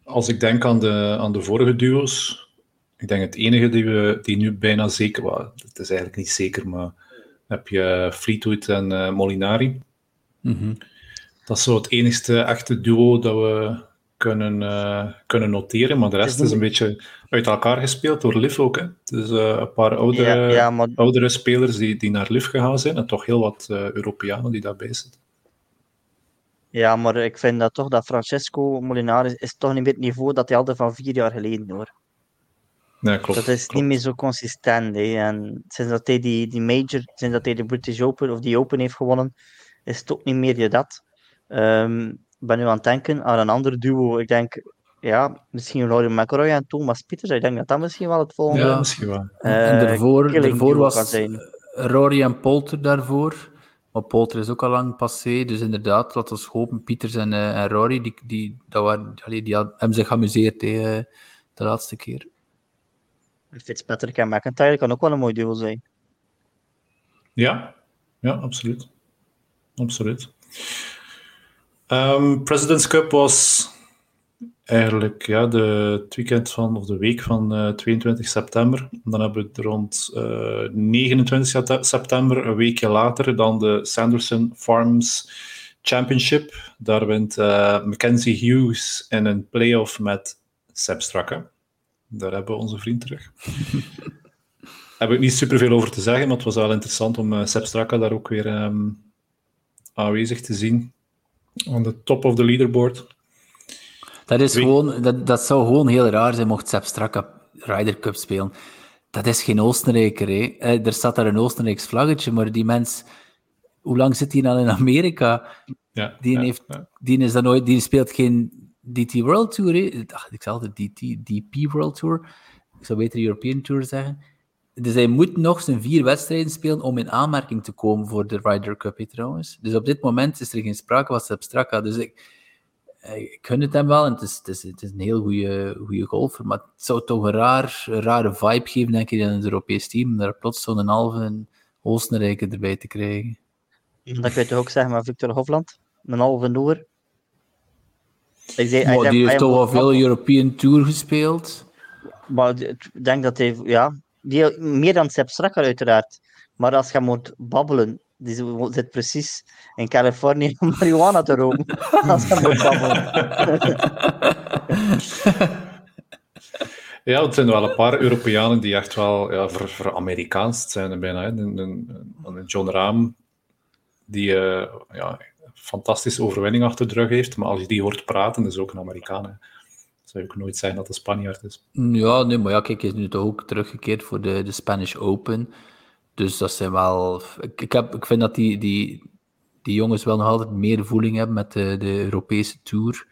als ik denk aan de, aan de vorige duo's, ik denk het enige die, we, die nu bijna zeker was, het is eigenlijk niet zeker, maar heb je Fleetwood en uh, Molinari. Mm Dat is zo het enigste echte duo dat we kunnen, uh, kunnen noteren, maar de rest is een beetje uit elkaar gespeeld door Liv ook. Hè. Dus uh, een paar oudere, ja, ja, maar... oudere spelers die, die naar Liv gegaan zijn en toch heel wat Europeanen die daarbij zitten. Ja, maar ik vind dat toch dat Francesco Molinari is toch niet meer het niveau dat hij hadden van vier jaar geleden hoor. Klopt, dat is klopt. niet meer zo consistent. Hè. En sinds dat hij die, die major, sinds dat hij de British Open of die Open heeft gewonnen, is het ook niet meer je dat. Um, ik ben nu aan het denken aan een ander duo. Ik denk, ja, misschien Rory McIlroy en Thomas Pieters. Ik denk dat dat misschien wel het volgende Ja, misschien wel. Uh, en daarvoor, daarvoor was Rory en Polter daarvoor. Maar Polter is ook al lang passé. Dus inderdaad, laten we hopen, Pieters en, uh, en Rory, die, die, dat waren, die, die hebben zich geamuseerd hè, de laatste keer. Fitzpatrick en McIntyre kan ook wel een mooi duo zijn. Ja, ja, absoluut. Absoluut. Um, President's Cup was eigenlijk ja, de, weekend van, of de week van uh, 22 september. Dan hebben we rond uh, 29 september, een weekje later, dan de Sanderson Farms Championship. Daar wint uh, Mackenzie Hughes in een playoff met Seb Strakke. Daar hebben we onze vriend terug. Daar [LAUGHS] heb ik niet superveel over te zeggen, maar het was wel interessant om Seb Straka daar ook weer um, aanwezig te zien. On the top of the leaderboard. Dat, is gewoon, dat, dat zou gewoon heel raar zijn mocht Seb Straka Ryder Cup spelen. Dat is geen Oostenrijker. Hè. Er staat daar een Oostenrijks vlaggetje, maar die mens... Hoe lang zit hij dan in Amerika? Ja, die, ja, heeft, ja. die, is dan nooit, die speelt geen DT World Tour, hè? Ach, ik zal de DT, DP World Tour, ik zou beter European Tour zeggen. Dus hij moet nog zijn vier wedstrijden spelen om in aanmerking te komen voor de Ryder Cup, trouwens. Dus op dit moment is er geen sprake van Sepp Dus ik, ik gun het hem wel en het is, het is, het is een heel goede golfer. Maar het zou toch een, raar, een rare vibe geven, denk ik, in het Europees team. Om daar plots zo'n halve Oostenrijker erbij te krijgen. Dat kun je toch ook zeggen met Victor Hofland? Een halve Noor. Ik zei, maar die heeft toch wel veel European Tour gespeeld? Maar ik denk dat hij, ja, die, meer dan Sepp Strakker uiteraard. Maar als je moet babbelen, die zit precies in Californië om [LAUGHS] marihuana te roken. [LAUGHS] als je moet babbelen. Ja, het zijn wel een paar Europeanen die echt wel ja, voor, voor Amerikaans zijn bijna. Hè. Een, John Rahm, die uh, ja, fantastische overwinning achter de rug heeft. Maar als je die hoort praten, is ook een Amerikaan. Hè. Zou nooit zeggen dat een Spanjaard is. Ja, nee, maar ja, kijk, hij is nu toch ook teruggekeerd voor de, de Spanish Open. Dus dat zijn wel... Ik, ik, heb, ik vind dat die, die, die jongens wel nog altijd meer voeling hebben met de, de Europese Tour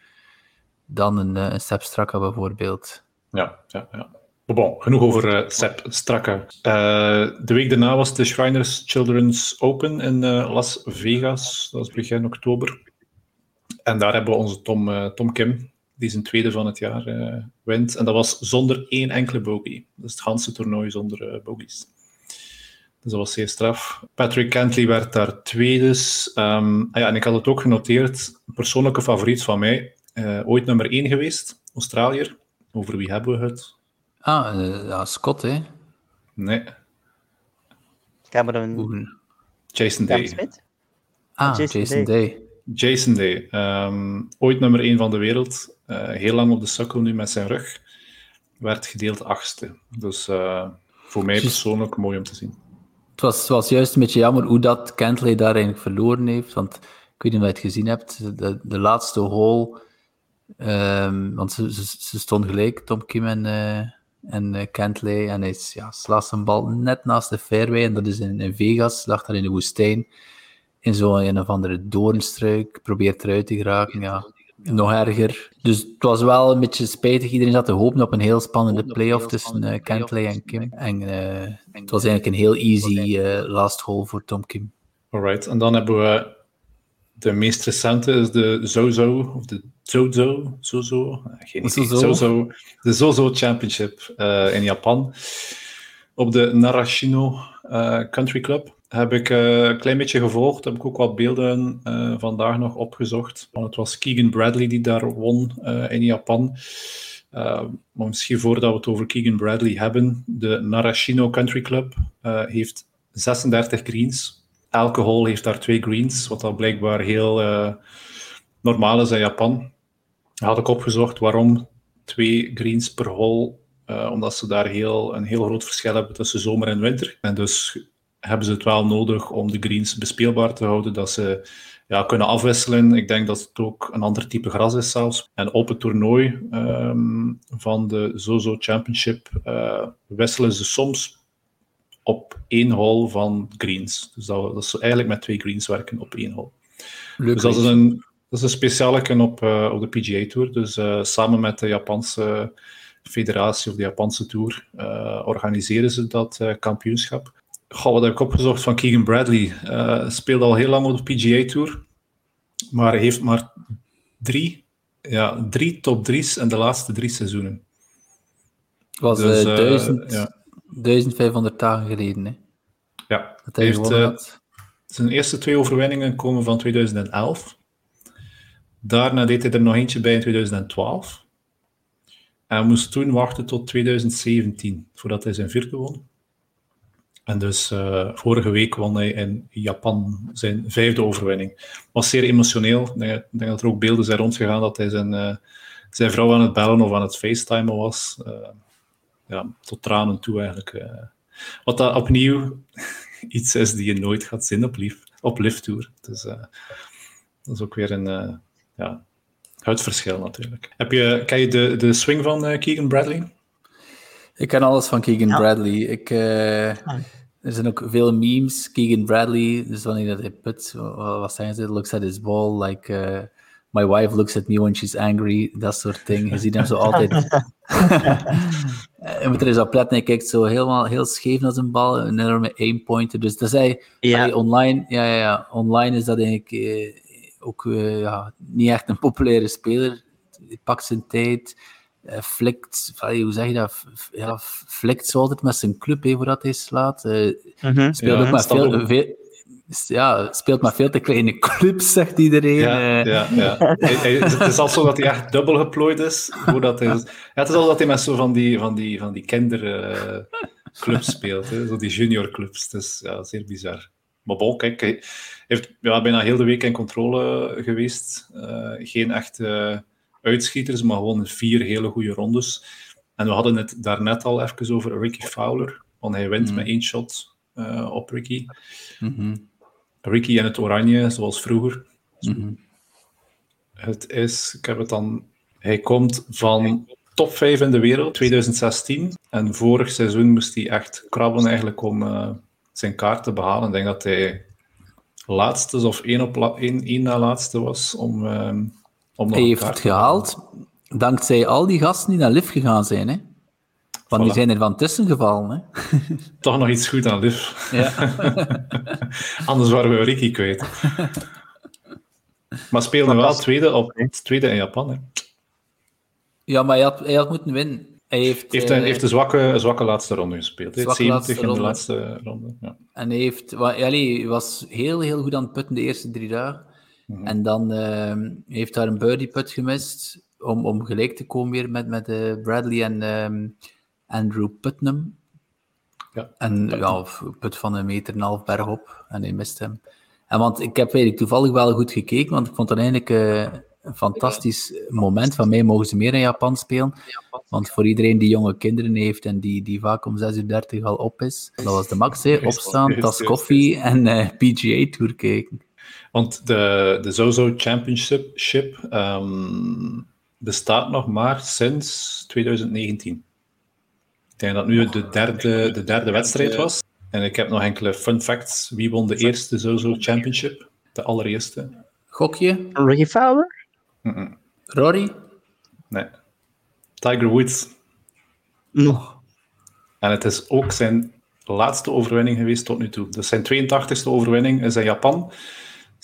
dan een, een Sepp Straka bijvoorbeeld. Ja, ja, ja. Bon, genoeg over uh, Sepp Straka. Uh, de week daarna was de Shriners Children's Open in uh, Las Vegas. Dat was begin oktober. En daar hebben we onze Tom, Tom Kim, die zijn tweede van het jaar wint. En dat was zonder één enkele bogey. Dus het ganse toernooi zonder bogies. Dus dat was zeer straf. Patrick Kentley werd daar tweede. Um, ja, en ik had het ook genoteerd. Een persoonlijke favoriet van mij. ooit nummer één geweest, Australiër. Over wie hebben we het? Ah, uh, ja, Scott, hè? Nee. Cameron... Jason Day. Ah, Jason, Jason Day. Day. Jason Day. Um, ooit nummer 1 van de wereld. Uh, heel lang op de sukkel nu met zijn rug. Werd gedeeld achtste. Dus uh, voor mij persoonlijk mooi om te zien. Het was, het was juist een beetje jammer hoe dat Kentley daar eigenlijk verloren heeft. Want ik weet niet of je het gezien hebt. De, de laatste hole... Um, want ze, ze, ze stond gelijk, Tom Kim en... Uh, en Kentley. En hij ja, slaat zijn bal net naast de fairway. En dat is in, in Vegas, lag daar in de woestijn. In zo'n een of andere doornstruik. Probeert eruit te geraken. Ja, nog erger. Dus het was wel een beetje spijtig. Iedereen zat te hopen op een heel spannende playoff tussen uh, Kentley en Kim. En uh, het was eigenlijk een heel easy last hole voor Tom Kim. Alright, en dan hebben we de meest recente is de Zozo, of de Zozo, Zozo, geen idee. Zozo. de Zozo Championship in Japan. Op de Narashino Country Club heb ik uh, een klein beetje gevolgd. Heb ik ook wat beelden vandaag nog opgezocht. Want het was Keegan Bradley die daar won in Japan. maar misschien voordat we het over Keegan Bradley hebben. De Narashino Country Club heeft 36 greens elke hole heeft daar twee greens, wat dan blijkbaar heel normaal is in Japan. Had ik opgezocht waarom twee greens per hole, omdat ze daar heel, een heel groot verschil hebben tussen zomer en winter. En dus hebben ze het wel nodig om de greens bespeelbaar te houden, dat ze ja, kunnen afwisselen. Ik denk dat het ook een ander type gras is zelfs. En op het toernooi um, van de Zozo Championship uh, wisselen ze soms op één hole van greens. Dus dat, dat is eigenlijk met twee greens werken op één hole. dus dat is een, dat is een speciale op, uh, op de PGA Tour. Dus uh, samen met de Japanse federatie of de Japanse Tour organiseren ze dat kampioenschap. Goh, wat heb ik opgezocht van Keegan Bradley? speelt al heel lang op de PGA Tour, maar heeft maar drie, ja, drie top drie's in de laatste drie seizoenen. Was dus, duizend, ja. 1500 dagen geleden. Hè? Ja, dat hij heeft, uh, zijn eerste twee overwinningen komen van 2011. Daarna deed hij er nog eentje bij in 2012. En hij moest toen wachten tot 2017 voordat hij zijn vierde won. En dus uh, vorige week won hij in Japan zijn vijfde overwinning. Was zeer emotioneel. Ik denk, dat er ook beelden zijn rondgegaan dat hij zijn, uh, zijn vrouw aan het bellen of aan het facetimen was. Uh, ja, tot tranen toe eigenlijk. Wat dat opnieuw [LAUGHS] iets is die je nooit gaat zien op, lief, op lifttour. Dus dat is ook weer een ja, huidverschil natuurlijk. Heb je, ken je de, de swing van Keegan Bradley? Ik ken alles van Keegan ja. Bradley. Ik, er zijn ook veel memes. Keegan Bradley, dus wanneer dat hij put, wat zeggen ze? Looks at his ball like my wife looks at me when she's angry, dat soort dingen. Je ziet hem zo altijd. je moet er op letten, hij kijkt zo helemaal heel scheef naar zijn bal, een enorme aimpointer. Dus dat zei ja. online, ja, ja, ja, online is dat eigenlijk eh, ook ja, niet echt een populaire speler. Hij pakt zijn tijd, flikt, hoe zeg je dat? Ja, flikt zo altijd met zijn club he, voordat hij slaat. Uh, mm -hmm. Speelt ja, ook met veel, veel ja, speelt maar veel te kleine [LAUGHS] clubs, zegt iedereen. Ja, uh. ja, ja. het is al zo dat hij echt dubbel geplooid is. Voordat hij, ja, het is al dat hij met zo van die, van die, van die kinderclubs speelt, hè, zo die juniorclubs. Het is ja, zeer bizar. Maar bon, kijk, hij heeft ja, bijna heel de week in controle geweest. Uh, geen echte uitschieters, maar gewoon vier hele goede rondes. En we hadden het daarnet al even over Ricky Fowler, want hij wint mm. met één shot uh, op Ricky. Mm -hmm. Ricky en het oranje, zoals vroeger. Mhm. Het is, ik heb het dan, hij komt van top 5 in de wereld, 2016. En vorig seizoen moest hij echt krabben eigenlijk om uh, zijn kaart te behalen. Ik denk dat hij laatste of één, op één, één na laatste was om, Hij heeft het gehaald dankzij al die gasten die naar LIF gegaan zijn. Hè? Want voilà. die zijn er van tussen gevallen. Hè? [LAUGHS] Toch nog iets goed aan LIF. Ja. [LAUGHS] Anders waren we Ricky kwijt. maar speelde wel tweede, op, tweede in Japan. Hè? Ja, maar hij had, hij had moeten winnen. Hij heeft, heeft, een, uh, heeft een, zwakke, een zwakke laatste ronde gespeeld. Hij 70 in de laatste ronde. Ja. En hij, heeft, hij was heel, heel goed aan het putten de eerste drie dagen. Mm -hmm. En dan uh, heeft daar een birdie put gemist om, om gelijk te komen weer met, met uh, Bradley en um, Andrew Putnam. Ja, en ja, put van een meter en een half berg op. En hij mist hem. En want ik heb eigenlijk toevallig wel goed gekeken, want ik vond het eigenlijk uh, een fantastisch moment. Van mij mogen ze meer in Japan spelen. Want voor iedereen die jonge kinderen heeft en die, die vaak om 6.30 uur al op is, dat was de max. Hè. [LAUGHS] Opstaan, tas koffie en uh, PGA Tour kijken. Want de, de Zozo Championship um, bestaat nog maar sinds 2019. Ik denk dat nu de derde, de derde wedstrijd was. En ik heb nog enkele fun facts. Wie won de eerste Zozo Championship? De allereerste. Gokje? Ricky Fowler? Mm -mm. Rory? Nee. Tiger Woods. Nog. En het is ook zijn laatste overwinning geweest tot nu toe. Dus zijn 82e overwinning is in Japan.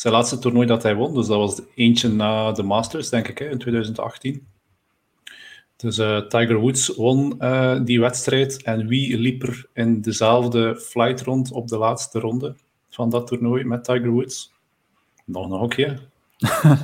Zijn laatste toernooi dat hij won. Dus dat was eentje na de Masters, denk ik, hè, in 2018. Dus uh, Tiger Woods won uh, die wedstrijd. En wie liep er in dezelfde flight rond op de laatste ronde van dat toernooi met Tiger Woods? Nog een hokje. [LAUGHS]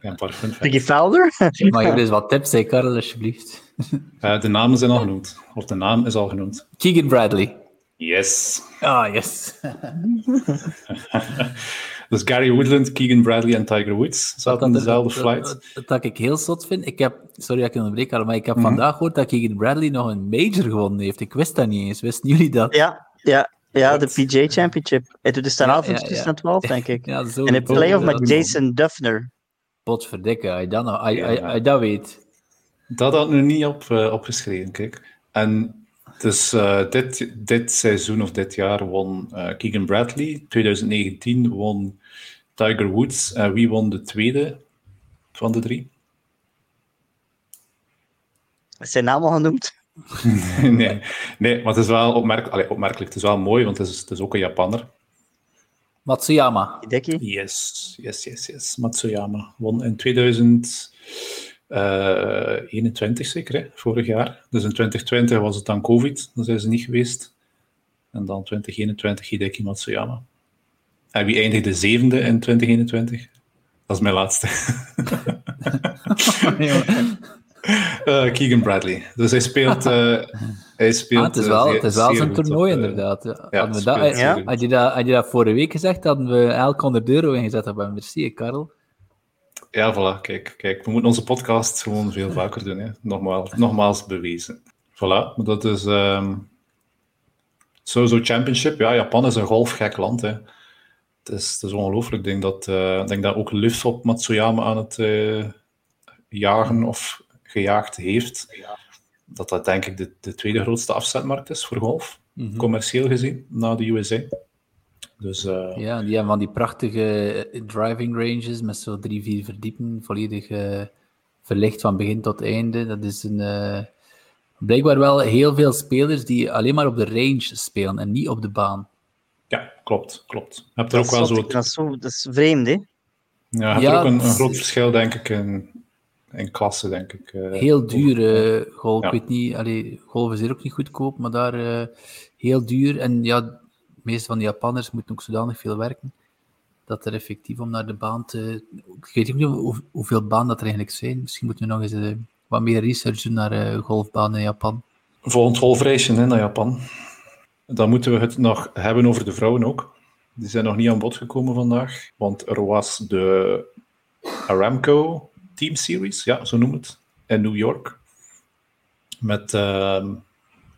een paar fun Ricky Felder? Mag je dus wat tips, hè, Karel, alsjeblieft? uh, de namen zijn al genoemd. Of de naam is al genoemd. Keegan Bradley. Yes. Ah, yes. [LAUGHS] dus Gary Woodland, Keegan Bradley en Tiger Woods zaten in dezelfde flight. Dat, dat, dat, ik heel zot vind. Ik heb, sorry dat ik onderbreek, maar ik heb mm -hmm. vandaag gehoord dat Keegan Bradley nog een major gewonnen heeft. Ik wist dat niet eens. Wisten jullie dat? Ja, ja. Ja, de PGA Championship. Doet de staan af in 2012, denk ik. [LAUGHS] Ja, zo en een playoff met Jason Duffner. Potverdikke, hij dat, nou, hij, hij, hij dat weet. Dat had nu niet op, uh, opgeschreven, kijk. En dus uh, dit, dit seizoen of dit jaar won uh, Keegan Bradley. 2019 won Tiger Woods. En wie won de tweede van de drie? Is zijn naam al genoemd? [LAUGHS] nee, nee, maar het is wel opmerk Allee, opmerkelijk. Het is wel mooi, want het is, het is ook een Japanner. Matsuyama. Hideki? Yes, yes, yes, yes. Matsuyama won in 2000. Uh, 21 zeker, hè, vorig jaar. Dus in 2020 was het dan COVID, dan zijn ze niet geweest. En dan 2021 Hideki Matsuyama. En wie eindigde zevende in 2021? Dat is mijn laatste. [LAUGHS] uh, [LAUGHS] Keegan Bradley. Dus hij speelt. Uh, hij speelt ah, het is wel, het is wel zo'n toernooi, op, inderdaad. Ja. Ja, had, dat, ja? had, je dat, had je dat vorige week gezegd, hadden we elk 100 euro ingezet op hem. Merci, Karel. Ja, voilà. Kijk, kijk, we moeten onze podcast gewoon veel vaker doen. Hè. Nogmaals, nogmaals bewezen. Voilà, maar dat is um, sowieso Championship. Ja, Japan is een golfgek land. Hè. Het, is, het is ongelooflijk. Ik denk dat, uh, ik denk dat ook Liv op Matsuyama aan het uh, jagen of gejaagd heeft. Dat dat denk ik de, de tweede grootste afzetmarkt is voor golf. Mm -hmm. Commercieel gezien, na de USA. Dus, uh, ja, die hebben van die prachtige driving ranges met zo drie, vier verdiepen, volledig uh, verlicht van begin tot einde. Dat is een, uh, blijkbaar wel heel veel spelers die alleen maar op de range spelen en niet op de baan. Ja, klopt, klopt. Je hebt er ook wel zo... Dat is, zo, dat is vreemd, hè? Ja, je hebt ja, er ook een, een groot verschil, denk ik, in, in klasse, denk ik. heel duur, golf. Ja. Ik weet niet, allee, golf is hier ook niet goedkoop, maar daar heel duur. En ja, meeste van de Japanners moeten ook zodanig veel werken, dat er effectief om naar de baan te... Ik weet niet hoe, hoeveel banen dat er eigenlijk zijn. Misschien moeten we nog eens uh, wat meer research doen naar uh, golfbanen in Japan. Volgend golfreisje hè, naar Japan. Dan moeten we het nog hebben over de vrouwen ook. Die zijn nog niet aan bod gekomen vandaag, want er was de Aramco Team Series, ja, zo noem het, in New York. Met uh,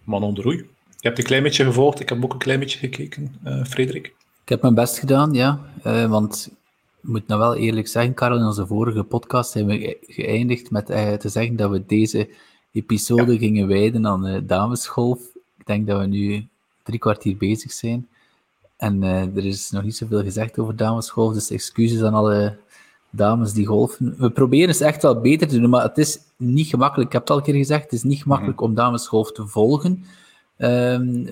Manon de Roei. Je hebt een klein beetje gevolgd. Ik heb ook een klein beetje gekeken, uh, Frederik. Ik heb mijn best gedaan, ja. Uh, want ik moet nou wel eerlijk zeggen, Karel, in onze vorige podcast hebben we geëindigd met uh, te zeggen dat we deze episode gingen wijden aan uh, damesgolf. Ik denk dat we nu drie kwartier bezig zijn. En er is nog niet zoveel gezegd over damesgolf, dus excuses aan alle dames die golfen. We proberen het echt wel beter te doen, maar het is niet gemakkelijk. Ik heb het al een keer gezegd, het is niet gemakkelijk om damesgolf te volgen. Um,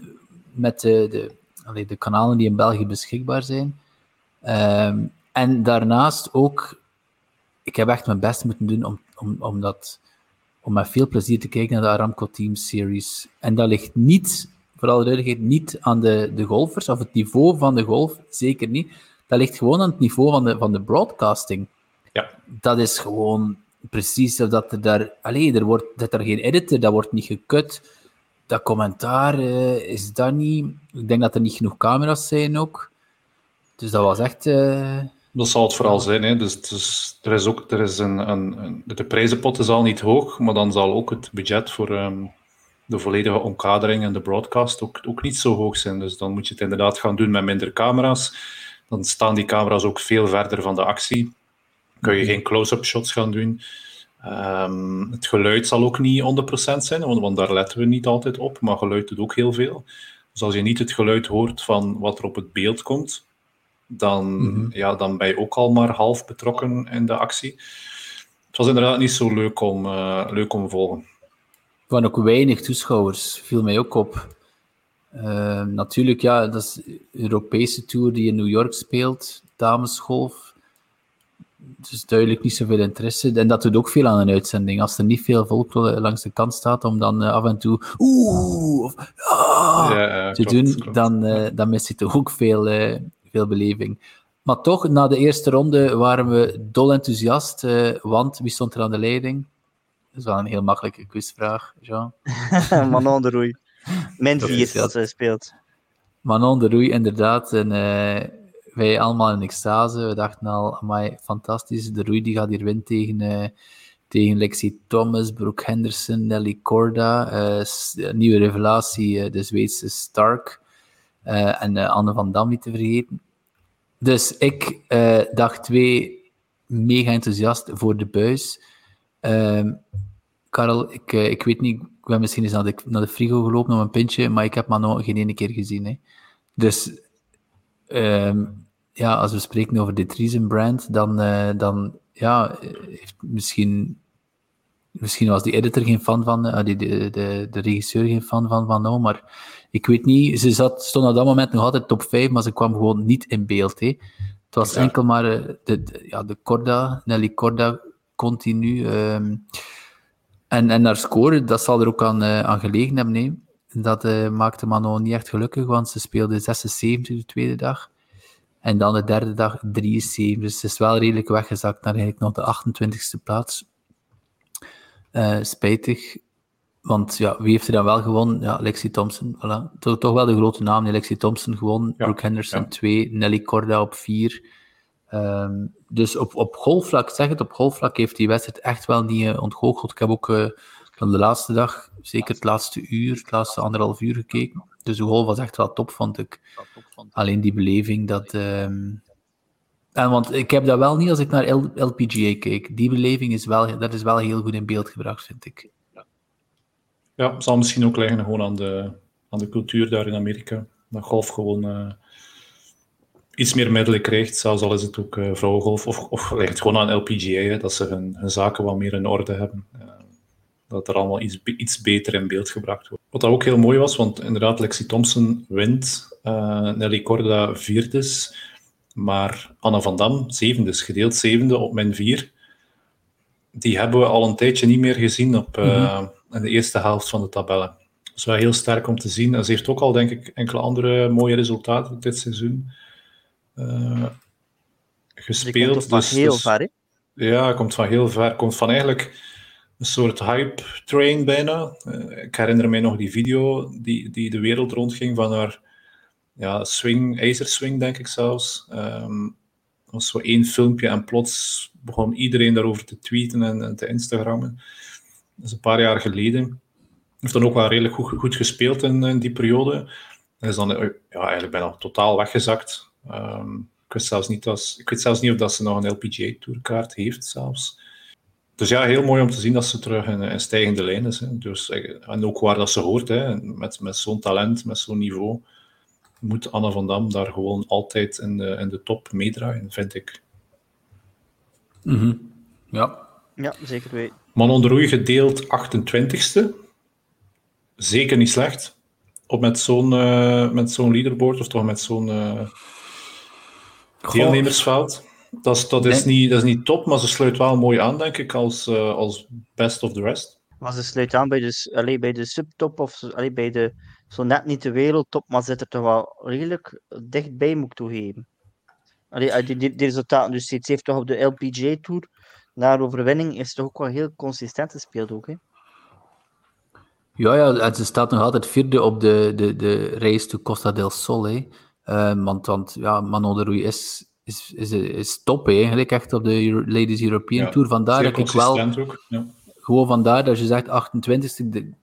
met de, de, allee, de kanalen die in België beschikbaar zijn. Um, en daarnaast ook, ik heb echt mijn best moeten doen om, om, om, dat, om met veel plezier te kijken naar de Aramco Team Series. En dat ligt niet, voor alle duidelijkheid, niet aan de, de golfers of het niveau van de golf, zeker niet. Dat ligt gewoon aan het niveau van de, van de broadcasting. Ja. Dat is gewoon precies dat er daar, alleen er wordt dat er geen editor, dat wordt niet gekut. Dat commentaar uh, is dat niet. Ik denk dat er niet genoeg camera's zijn ook. Dus dat was echt. Uh, dat zal het vooral zijn. Hè. Dus, dus, er is ook, er is een, een, een, de prijzenpot is al niet hoog, maar dan zal ook het budget voor um, de volledige omkadering en de broadcast ook, ook niet zo hoog zijn. Dus dan moet je het inderdaad gaan doen met minder camera's. Dan staan die camera's ook veel verder van de actie. Kun je geen close-up shots gaan doen. Um, het geluid zal ook niet 100% zijn, want, want, daar letten we niet altijd op, maar geluid doet ook heel veel. Dus als je niet het geluid hoort van wat er op het beeld komt, dan, mm ja, dan ben je ook al maar half betrokken in de actie. Het was inderdaad niet zo leuk om, uh, leuk om te volgen. Er waren ook weinig toeschouwers, viel mij ook op. Uh, natuurlijk, ja, dat is de Europese tour die in New York speelt, damesgolf. Dus duidelijk niet zoveel interesse. En dat doet ook veel aan een uitzending. Als er niet veel volk langs de kant staat om dan uh, af en toe oeh of ah, ja, te klopt, doen, klopt. dan, uh, dan mist je toch ook veel, uh, veel beleving. Maar toch, na de eerste ronde waren we dol enthousiast, uh, want wie stond er aan de leiding? Dat is wel een heel makkelijke quizvraag, Jean. [LAUGHS] Manon de Roei. [LAUGHS] Min 4 dat ze speelt. Manon de Roei, inderdaad. En uh, wij allemaal in extase. We dachten al, amai, fantastisch. De Roei die gaat hier winnen tegen, uh, tegen Lexi Thomas, Brooke Henderson, Nelly Corda. nieuwe revelatie, de Zweedse Stark. en Anne van Dam niet te vergeten. Dus ik dag twee mega enthousiast voor de buis. Uh, Karel, ik, ik weet niet, ik ben misschien eens naar de, naar de frigo gelopen om een pintje, maar ik heb Manon geen ene keer gezien. Hè. Dus um, ja, als we spreken over de Trizen brand, dan, uh, dan ja, heeft misschien, misschien was die editor geen fan van, uh, die, de, de, de regisseur geen fan van Manon, maar ik weet niet, ze zat, stond op dat moment nog altijd top 5, maar ze kwam gewoon niet in beeld. Hè. Het was enkel maar eh, de, de, ja, de Corda, Nelly Corda, continu. Um, en, en haar score, dat zal er ook aan, aan gelegen hebben. Hè. Dat maakte Manon niet echt gelukkig, want ze speelde 76 de tweede dag. En dan de derde dag 73. Dus ze is wel redelijk weggezakt naar eigenlijk nog de 28e plaats. Uh, spijtig. Want ja, wie heeft er dan wel gewonnen? Ja, Lexi Thompson. Voilà. Toch, toch wel de grote naam. Lexi Thompson gewonnen. Ja, Brooke Henderson 2. Ja. Nelly Corda op 4. Um, dus op, op golfvlak, zeg het, op golfvlak heeft die wedstrijd echt wel niet uh, ontgoocheld. Ik heb ook uh, van de laatste dag, zeker het laatste uur, het laatste anderhalf uur gekeken. Dus de golf was echt wel top, vond ik. Alleen die beleving, dat... Um... En want ik heb dat wel niet als ik naar L LPGA keek. Die beleving is wel, dat is wel heel goed in beeld gebracht, vind ik. Ja, het zal misschien ook liggen gewoon aan de, aan de cultuur daar in Amerika. Dat golf gewoon uh, iets meer middelen krijgt, zelfs al is het ook uh, vrouwengolf. Of, of ligt het gewoon aan LPGA, hè, dat ze hun, hun, zaken wat meer in orde hebben. Uh, dat er allemaal iets, iets beter in beeld gebracht wordt. Wat dat ook heel mooi was, want inderdaad, Lexi Thompson wint, Nelly Corda vierde, maar Anna van Dam zevende, gedeeld zevende op min vier. Die hebben we al een tijdje niet meer gezien op... Mm -hmm in de eerste helft van de tabellen. Dat is wel heel sterk om te zien. En ze heeft ook al, denk ik, enkele andere mooie resultaten dit seizoen uh, gespeeld. komt dus, heel dus, ver, hè? Ja, komt van heel ver. Komt van eigenlijk een soort hype train bijna. Uh, ik herinner mij nog die video die, die de wereld rondging van haar ja, swing, ijzerswing, denk ik zelfs. Um, was zo één filmpje en plots begon iedereen daarover te tweeten en, en te Instagrammen. Dat is een paar jaar geleden. Heeft dan ook wel redelijk goed, goed gespeeld in, die periode. Hij is dan ja, eigenlijk bijna totaal weggezakt. Um, Ik weet zelfs niet, dat, ik zelfs niet of dat ze nog een LPGA-tourkaart heeft zelfs. Dus ja, heel mooi om te zien dat ze terug in een stijgende lijn is. Hè. Dus, eh, en ook waar dat ze hoort, hè. met, met zo'n talent, met zo'n niveau, moet Anna van Dam daar gewoon altijd in de, in de top meedraaien, vind ik. Mm Ja. Ja, zeker weten. Manon de Roei gedeeld 28ste. Zeker niet slecht. Op met zo'n uh, met zo'n leaderboard, of toch met zo'n uh, deelnemersveld. Dat is, dat, is niet, dat is niet top, maar ze sluit wel mooi aan, denk ik, als, uh, als best of the rest. Maar ze sluit aan bij de, allee, bij de subtop, of allee, bij de, zo net niet de wereldtop, maar zit er toch wel redelijk dichtbij, moet ik toegeven. Allee, die, die, die resultaten, dus ze heeft toch op de LPGA Tour, naar overwinning, is toch ook wel heel consistent gespeeld ook, hè? Ja, ja, en ze staat nog altijd vierde op de, de, de race to Costa del Sol. Hè. Uh, want, want ja, Manon de Roei is, is, is, is top, eigenlijk echt op de Euro Ladies European ja, Tour. Vandaar dat ik wel... Ja. Gewoon vandaar dat je zegt 28 Ik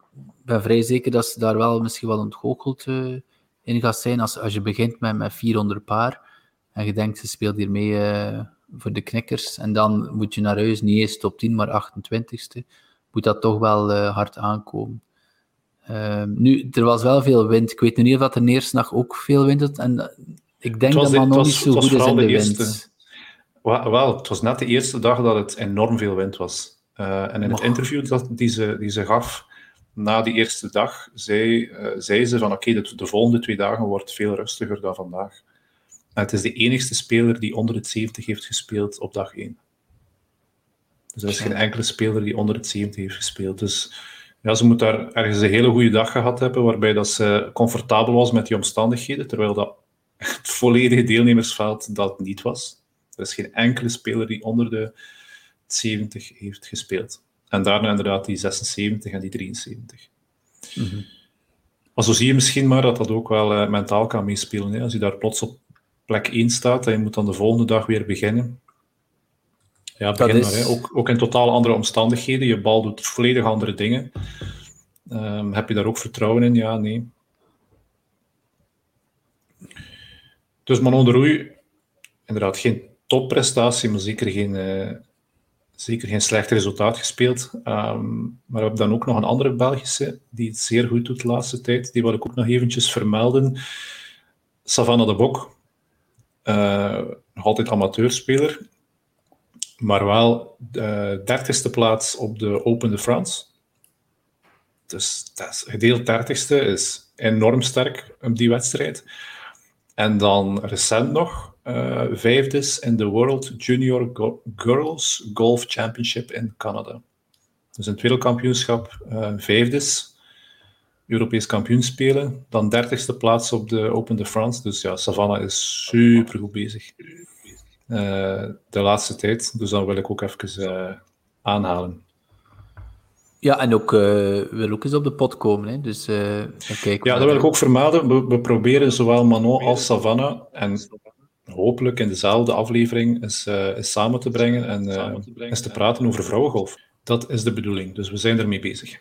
ben vrij zeker dat ze daar wel misschien wel ontgoocheld uh, in gaat zijn. Als, als je begint met, met 400 paar en je denkt, ze speelt hier mee uh, voor de knikkers. En dan moet je naar huis niet eens top 10, maar 28ste. Moet dat toch wel hard aankomen. Uh, nu, er was wel veel wind. Ik weet niet of dat er eerste nacht ook veel wind had. En ik denk dat man nog niet zo goed is in de, wind. Wel, het was net de eerste dag dat het enorm veel wind was. Uh, en in het interview dat, die, ze, die ze gaf na die eerste dag, zei, uh, zei ze van oké, okay, de, de, volgende twee dagen wordt veel rustiger dan vandaag. En het is de enigste speler die onder het 70 heeft gespeeld op dag 1. Dus er is geen enkele speler die onder het 70 heeft gespeeld. Dus ja, ze moet daar ergens een hele goede dag gehad hebben, waarbij dat ze comfortabel was met die omstandigheden, terwijl dat het volledige deelnemersveld dat niet was. Er is geen enkele speler die onder de 70 heeft gespeeld. En daarna inderdaad die 76 en die 73. Mm -hmm. Maar zo zie je misschien maar dat dat ook wel uh, mentaal kan meespelen. Hè? Als je daar plots op plek 1 staat en je moet dan de volgende dag weer beginnen. Ja, begin is... maar. Hè. Ook, ook in totaal andere omstandigheden. Je bal doet volledig andere dingen. Um, heb je daar ook vertrouwen in? Ja, nee. Dus Manon de Roei, inderdaad geen topprestatie, maar zeker geen, uh, zeker geen slecht resultaat gespeeld. Um, maar we hebben dan ook nog een andere Belgische die het zeer goed doet de laatste tijd. Die wil ik ook nog eventjes vermelden. Savannah de Bok. Uh, nog altijd amateurspeler maar wel de dertigste plaats op de Open de France. Dus dat is, gedeeld dertigste is enorm sterk op die wedstrijd. En dan recent nog uh, vijfdes in de World Junior Girls Golf Championship in Canada. Dus het wereldkampioenschap uh, vijfdes, Europees kampioen spelen, dan dertigste plaats op de Open de France. Dus ja, Savannah is super goed bezig. Eh, de laatste tijd. Dus dan wil ik ook even aanhalen. Ja, en ook, uh, wil ook eens op de pot komen. Hè? Dus, kijk ja, dat wil ik ook vermelden. We, we proberen zowel Manon als Savannah en hopelijk in dezelfde aflevering eens, eens samen te brengen en te eens te praten over vrouwengolf. Dat is de bedoeling, dus we zijn ermee bezig.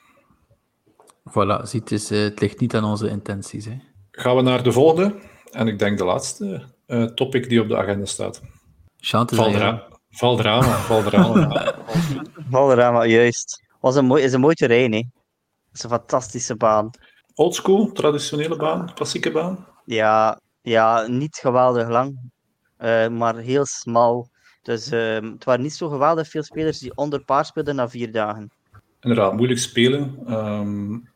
Voilà, ziet, dus, het ligt niet aan onze intenties. Hè? Gaan we naar de volgende, en ik denk de laatste topic die op de agenda staat. Valdra Valdrama, Valdrama. [LAUGHS] Valdrama, juist. Was een mooi, is een mooi terrein, hè. Het is een fantastische baan. Oldschool, traditionele baan, klassieke baan? Ja, ja niet geweldig lang, uh, maar heel smal. Dus uh, het waren niet zo geweldig veel spelers die onder paar speelden na vier dagen. Inderdaad, moeilijk spelen. Um,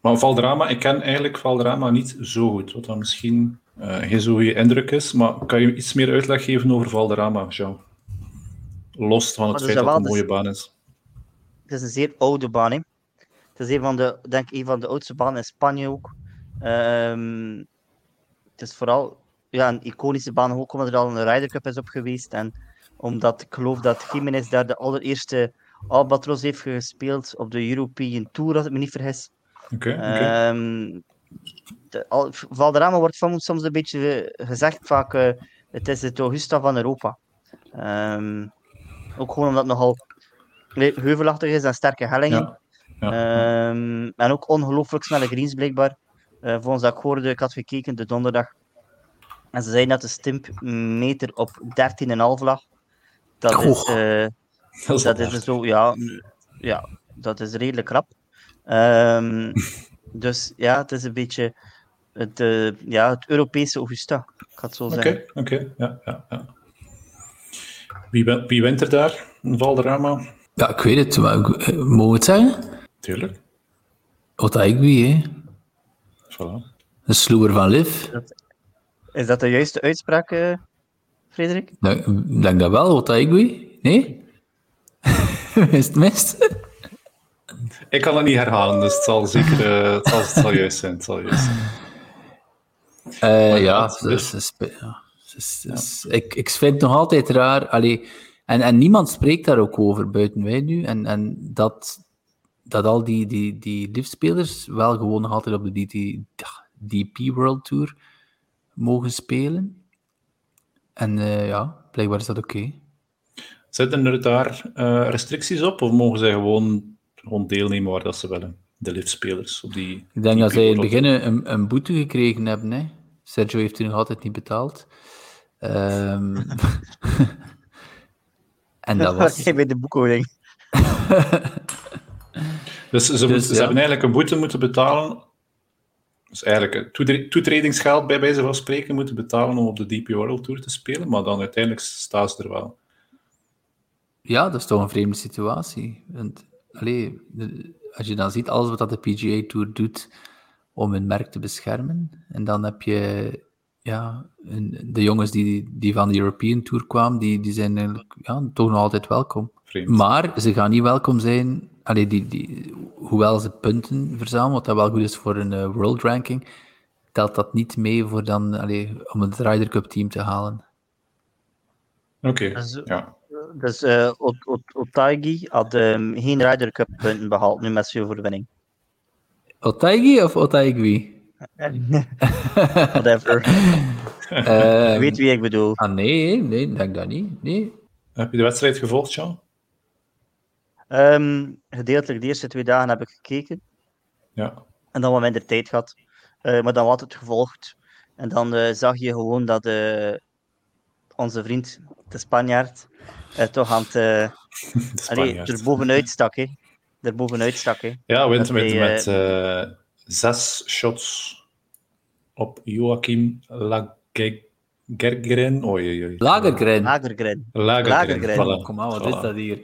maar Valdrama, ik ken eigenlijk Valdrama niet zo goed. Wat dan misschien uh, geen zo goede indruk is. Maar kan je iets meer uitleg geven over Valderrama, Jean? Los van het feit dat het een mooie baan is. Het is een zeer oude baan. Hè? Het is een van de, denk ik, een van de oudste banen in Spanje ook. Um, het is vooral ja, een iconische baan, ook omdat er al een Ryder Cup is op geweest. En omdat ik geloof dat Jiménez daar de allereerste Albatros heeft gespeeld op de European Tour, als ik me niet vergis. Oké. Okay, okay. um, Valderrama wordt soms een beetje gezegd vaak, uh, het is het Augusta van Europa. Um, ook gewoon omdat het nogal heuvelachtig is en sterke hellingen. Ja. Ja. Um, en ook ongelooflijk snelle greens blijkbaar. Uh, volgens dat ik hoorde, ik had gekeken de donderdag. En ze zeiden dat de stimp meter op 13,5 lag. Dat is, eh, [LAUGHS] Dat is, dat is hard. zo, ja, ja, dat is redelijk krap. Ehm, [LAUGHS] dus ja, het is een beetje het, eh, ja, het Europese Augusta, ik ga het zo Oké, zeggen. oké. Ja, ja, ja. Wie, wie wint er daar? Een Valderrama? Ja, ik weet het. Maar, ik- eh, mogen we het zeggen? Tuurlijk. Otaigui, hè. Voilà. Een sloer van Liv. Is dat de juiste uitspraak, eh, Frederik? Nou, Ik denk dat wel, Otaigui. Nee? [LAUGHS] Is het mist? Ik kan het niet herhalen, dus het zal zeker eh, het zal, het zal juist zijn. Het zal juist zijn. Eh, ja, dus, dus, dus, dus, Ik, ik vind het nog altijd raar. Allee, en, en niemand spreekt daar ook over buiten wij nu. En, en dat, dat al die, die, die liftspelers wel gewoon nog altijd op de DT, DP World Tour mogen spelen. En eh, ja, blijkbaar is dat oké. Zitten er daar eh, restricties op, of mogen zij gewoon, gewoon deelnemen waar dat ze willen? De liftspelers op die. Ik denk die dat zij in het begin een, een boete gekregen hebben. Hè. Sergio heeft die nog altijd niet betaald. Ehm, [LAUGHS] [LAUGHS] en dat [LAUGHS] was... Bij de boekhouding. [LAUGHS] Dus ze, Dus, ze ja. hebben eigenlijk een boete moeten betalen. Dus eigenlijk toetredingsgeld bij wijze van spreken moeten betalen om op de DP World Tour te spelen, maar dan uiteindelijk staan ze er wel. Ja, dat is toch een vreemde situatie. Want, allee, als je dan ziet alles wat dat de PGA Tour doet om hun merk te beschermen, en dan heb je ja, de jongens die, die van de European Tour kwamen, die, die zijn eigenlijk ja, toch nog altijd welkom. Vreemd. Maar ze gaan niet welkom zijn, allee, die, die, hoewel ze punten verzamelen, wat dat wel goed is voor een eh, world ranking, telt dat niet mee voor dan, allee, om het Ryder Cup team te halen. Oké, Dus, ja. dus eh, Ot- had ehm, geen Ryder Cup punten behaald nu met zijn overwinning. Otaigi of Otaigui? [LAUGHS] Whatever. Ehm, Je weet wie ik bedoel. Ah, nee, nee, ik denk dat niet. Nee. Heb je de wedstrijd gevolgd, Jean? Ehm, gedeeltelijk de eerste twee dagen heb ik gekeken. Ja. En dan wat minder tijd gehad. Eh, maar dan had het gevolgd. En dan eh, zag je gewoon dat eh, onze vriend, de Spanjaard, eh, toch aan het... eh [LAUGHS] De allee, Spanjaard. er bovenuit stak, hè. Er bovenuit stak, hè. Ja, wint met, hij, met eh, zes shots op Joachim Lagergren. Oei, oei, oei. Lagergren. Lagergren. Lagergren. Lagergren. voilà. Kom aan, wat Voilà. is dat hier?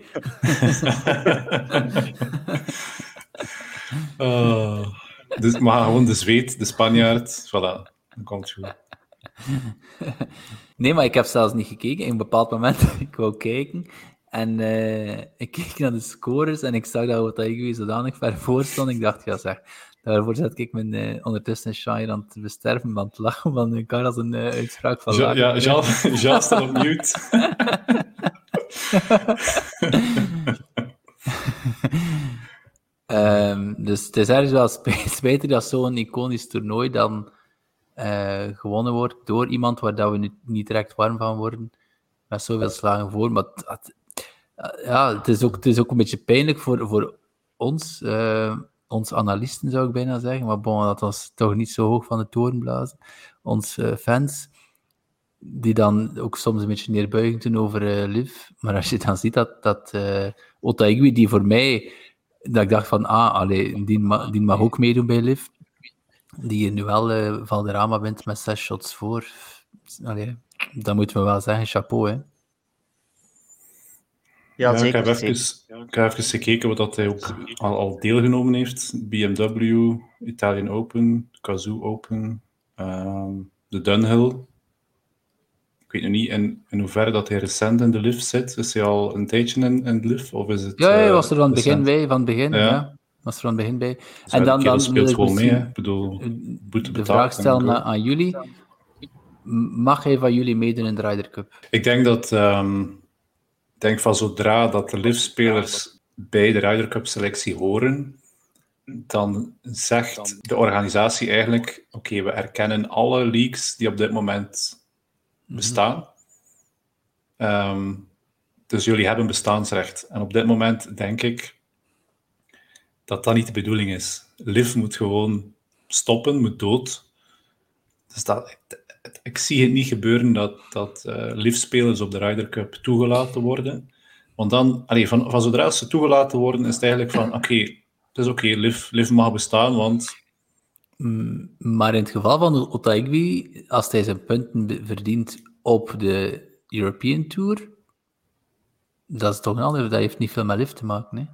Oh. [LAUGHS] dus, maar gewoon de zweet, de Spanjaard. Voilà, dat komt goed. Nee, maar ik heb zelfs niet gekeken. In een bepaald moment, [LAUGHS] ik wou kijken. En eh, ik keek naar de scores en ik zag dat Otaigui zodanig ver voor stond. Ik dacht, ja zeg, daarvoor zet ik mijn eh, ondertussen Shire aan het besterven, aan het lachen van een kar als een eh, uitspraak van Ja, ja. Jean, [LAUGHS] Jean staat op mute. [LAUGHS] Ehm, dus het is ergens wel spijtig dat zo'n iconisch toernooi dan eh, gewonnen wordt door iemand waar dat we nu niet direct warm van worden, met zoveel slagen voor. Maar het, het- ja, het, is ook, het is ook een beetje pijnlijk voor, voor ons, ons analisten zou ik bijna zeggen, maar bon, dat was toch niet zo hoog van de toren blazen. Ons eh, fans, die dan ook soms een beetje neerbuiging doen over eh Liv. Maar als je dan ziet dat, dat Otaigui, die voor mij dat ik dacht van, ah, die, die mag ook meedoen bij Liv. Die nu wel eh Valderrama wint met zes shots voor. Allee, dat moeten we wel zeggen, chapeau, hè. Ja, Ja, zeker. ik, heb zeker. even, ik heb even gekeken wat dat hij ook al, al deelgenomen heeft. BMW, Italian Open, Kazoo Open, ehm, de Dunhill. Ik weet nog niet in, in hoeverre dat hij recent in de lift zit. Is hij al een tijdje in, in de lift? Of is het, Ja, hij eh, was er van het begin bij, van het begin, Ja. ja. Was er van het begin bij. Dus en dan, dan speelt wil ik gewoon mee. Ik bedoel, boete de vraag en stellen aan, aan jullie. Mag hij van jullie meedoen in de Ryder Cup? Ik denk dat, ehm, denk van zodra dat de liftspelers bij de Ryder Cup selectie horen, dan zegt de organisatie eigenlijk: oké, we erkennen alle leagues die op dit moment bestaan. Ehm, dus jullie hebben bestaansrecht. En op dit moment denk ik dat dat niet de bedoeling is. Liv moet gewoon stoppen, moet dood. Dus dat, ik zie het niet gebeuren dat, dat uh, liftspelers op de Ryder Cup toegelaten worden. Want dan, allee, van, van zodra ze toegelaten worden, is het eigenlijk van: oké, het is oké, okay, lift, lift mag bestaan, want. Mm, maar in het geval van Otaigui, als hij zijn punten verdient op de European Tour, dat is toch een ander, dat heeft niet veel met lift te maken. Hè?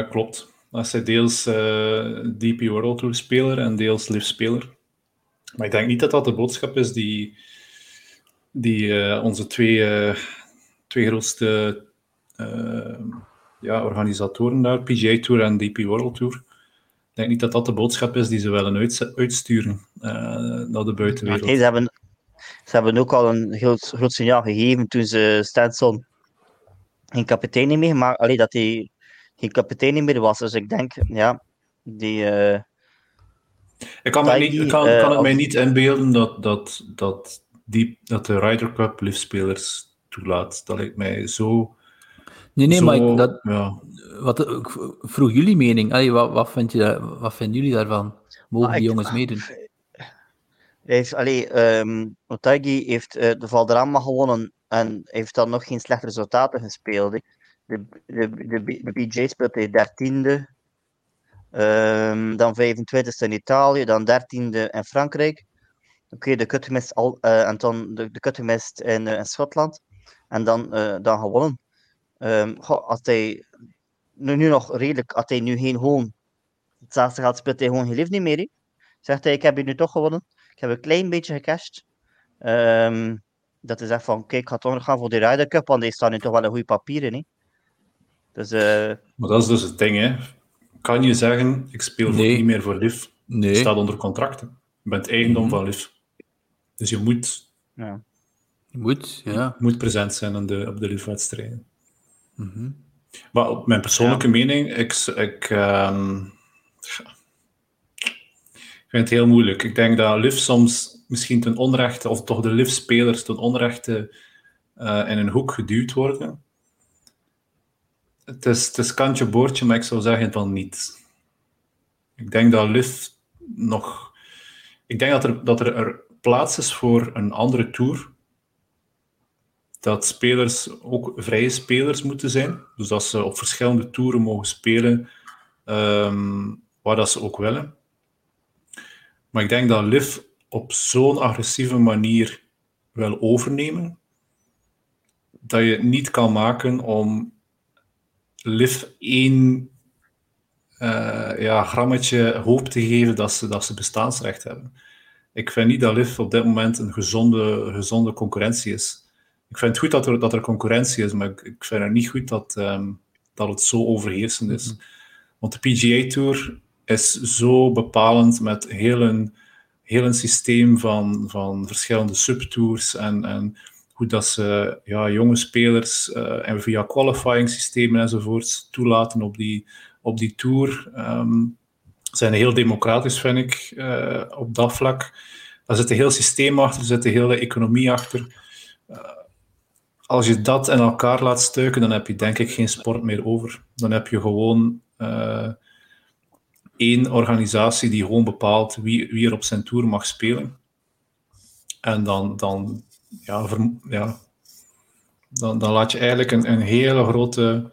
Uh, klopt. Als hij deels uh, eh, DP World Tour speler en deels lift speler. Maar ik denk niet dat dat de boodschap is die, die uh, onze twee, twee grootste ja, organisatoren daar, PGA Tour en DP World Tour. Ik denk niet dat dat de boodschap is die ze willen uit, uitsturen naar de buitenwereld. Nee, ze, hebben, ze hebben ook al een heel groot signaal gegeven toen ze Stenson geen kapitein meer maar alleen dat hij geen kapitein meer was. Dus ik denk, ja, die. Ik kan, niet, kan, uh, kan het mij niet inbeelden dat, dat, dat, die, dat de Ryder Cup liftspelers toelaat. Dat lijkt mij zo. Nee, nee, zo, maar ik, dat, ja. wat, ik vroeg jullie mening. Allee, wat, wat, vind je, wat vinden jullie daarvan? Mogen ah, die jongens meedoen? heeft, allee, um, Otagi heeft uh, de Valderrama gewonnen en heeft dan nog geen slechte resultaten gespeeld. He. De, de, de, de BJ speelt hij dertiende, um, dan 25e in Italië, dan dertiende in Frankrijk. Oké, de kutgemist al, en dan de, de in, uh, in Schotland. En dan, uh, dan gewonnen. Um, goh, als hij nu, nu nog redelijk, als hij nu geen gewoon hetzelfde gaat, speelt hij gewoon geen lief niet meer. He. Zegt hij, ik heb je nu toch gewonnen. Ik heb een klein beetje gecashed. Um, dat is echt van, kijk, ik ga toch nog gaan voor de Ryder Cup, want die staan nu toch wel een goede papieren. Hè. Dus. Maar dat is dus het ding, hè. Kan je zeggen, ik speel nee. niet meer voor LIV? Nee. Je staat onder contract. Je bent eigendom mm -hmm. van LIV. Dus je moet... Ja. Je moet, ja. moet present zijn op de, op de LIV-wedstrijden. Mm -hmm. Maar op mijn persoonlijke ja. mening, ik... ik um, ik vind het heel moeilijk. Ik denk dat LIV soms misschien ten onrechte, of toch de LIV-spelers ten onrechte uh, in een hoek geduwd worden. Het is, het kantje boordje, maar ik zou zeggen van niet. Ik denk dat LIV nog... Ik denk dat er, dat er, er plaats is voor een andere tour. Dat spelers ook vrije spelers moeten zijn. Dus dat ze op verschillende toeren mogen spelen um, waar dat ze ook willen. Maar ik denk dat Liv op zo'n agressieve manier wil overnemen, dat je het niet kan maken om Liv één uh, ja, grammetje hoop te geven dat ze, dat ze bestaansrecht hebben. Ik vind niet dat Liv op dit moment een gezonde, gezonde concurrentie is. Ik vind het goed dat er, dat er concurrentie is, maar ik, ik vind het niet goed dat, um, dat het zo overheersend is. Mm -hmm. Want de PGA Tour is zo bepalend met heel een, heel een systeem van, van verschillende subtours en, en hoe dat ze ja, jonge spelers uh, en via qualifying systemen enzovoorts toelaten op die, op die tour. Um, zijn heel democratisch, vind ik, uh, op dat vlak. Daar zit een heel systeem achter, er zit een hele economie achter. Uh, als je dat in elkaar laat stuiken, dan heb je denk ik geen sport meer over. Dan heb je gewoon één organisatie die gewoon bepaalt wie, wie er op zijn tour mag spelen. En dan, dan, ja, ver, ja, dan, dan laat je eigenlijk een, een hele grote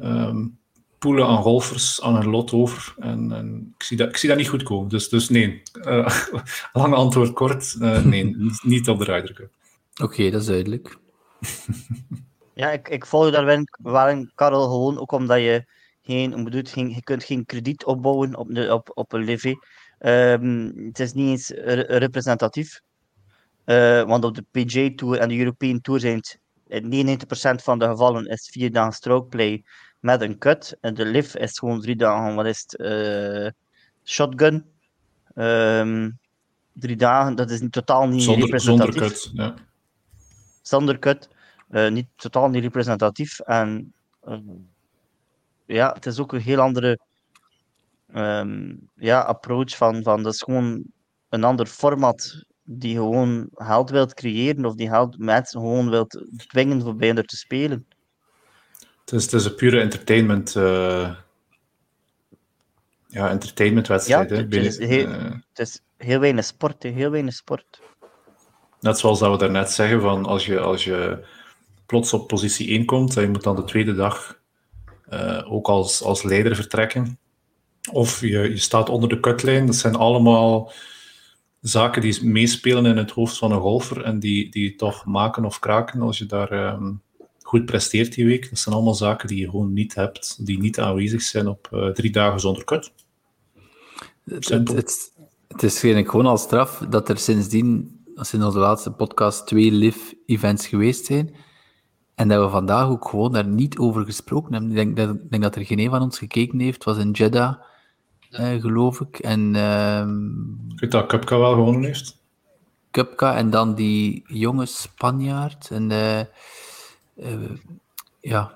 um, poelen aan golfers aan hun lot over. En, en, ik, zie dat, ik zie dat niet goed komen. Dus, dus nee, [LAUGHS] uh, lang antwoord kort. Uh, nee, [LAUGHS] niet op de Ryder Cup. Oké, okay, dat is duidelijk. [LAUGHS] ja, ik, ik volg daar wel in, Karel, gewoon ook omdat je geen, bedoel, geen, je kunt geen krediet opbouwen op, de, op, op een levy. Um, het is niet eens representatief. Uh, want op de PJ Tour en de European Tour zijn het 99% van de gevallen is vier dagen strokeplay met een cut. En de lift is gewoon drie dagen, wat is het? Uh, shotgun. Um, drie dagen, dat is niet, totaal niet zonder, representatief. Zonder cut, ja. Zonder cut. Uh, niet, totaal niet representatief. En ja, het is ook een heel andere um, ja, approach van, van dat is gewoon een ander format die gewoon geld wilt creëren of die geld mensen gewoon wilt dwingen voor bij te spelen. Het is, het is een pure entertainment uh, ja, entertainmentwedstrijd. Ja, hè, het, is heel, het is heel weinig sport, heel weinig sport. Net zoals dat we daarnet zeggen, van als je, als je plots op positie 1 komt, en je moet dan de tweede dag uh, ook als, als leider vertrekken. Of je, je staat onder de kutlijn. Dat zijn allemaal zaken die meespelen in het hoofd van een golfer en die, die toch maken of kraken als je daar um, goed presteert die week. Dat zijn allemaal zaken die je gewoon niet hebt, die niet aanwezig zijn op uh, drie dagen zonder kut. Het, het, het, is gewoon al straf dat er sindsdien, sinds de laatste podcast, twee live-events geweest zijn. En dat we vandaag ook gewoon daar niet over gesproken hebben. Ik denk dat, ik denk dat er geen een van ons gekeken heeft. Het was in Jeddah, eh, geloof ik. En, uh, ik weet dat Cupka wel gewonnen heeft. Cupka en dan die jonge Spanjaard. En uh, uh, ja,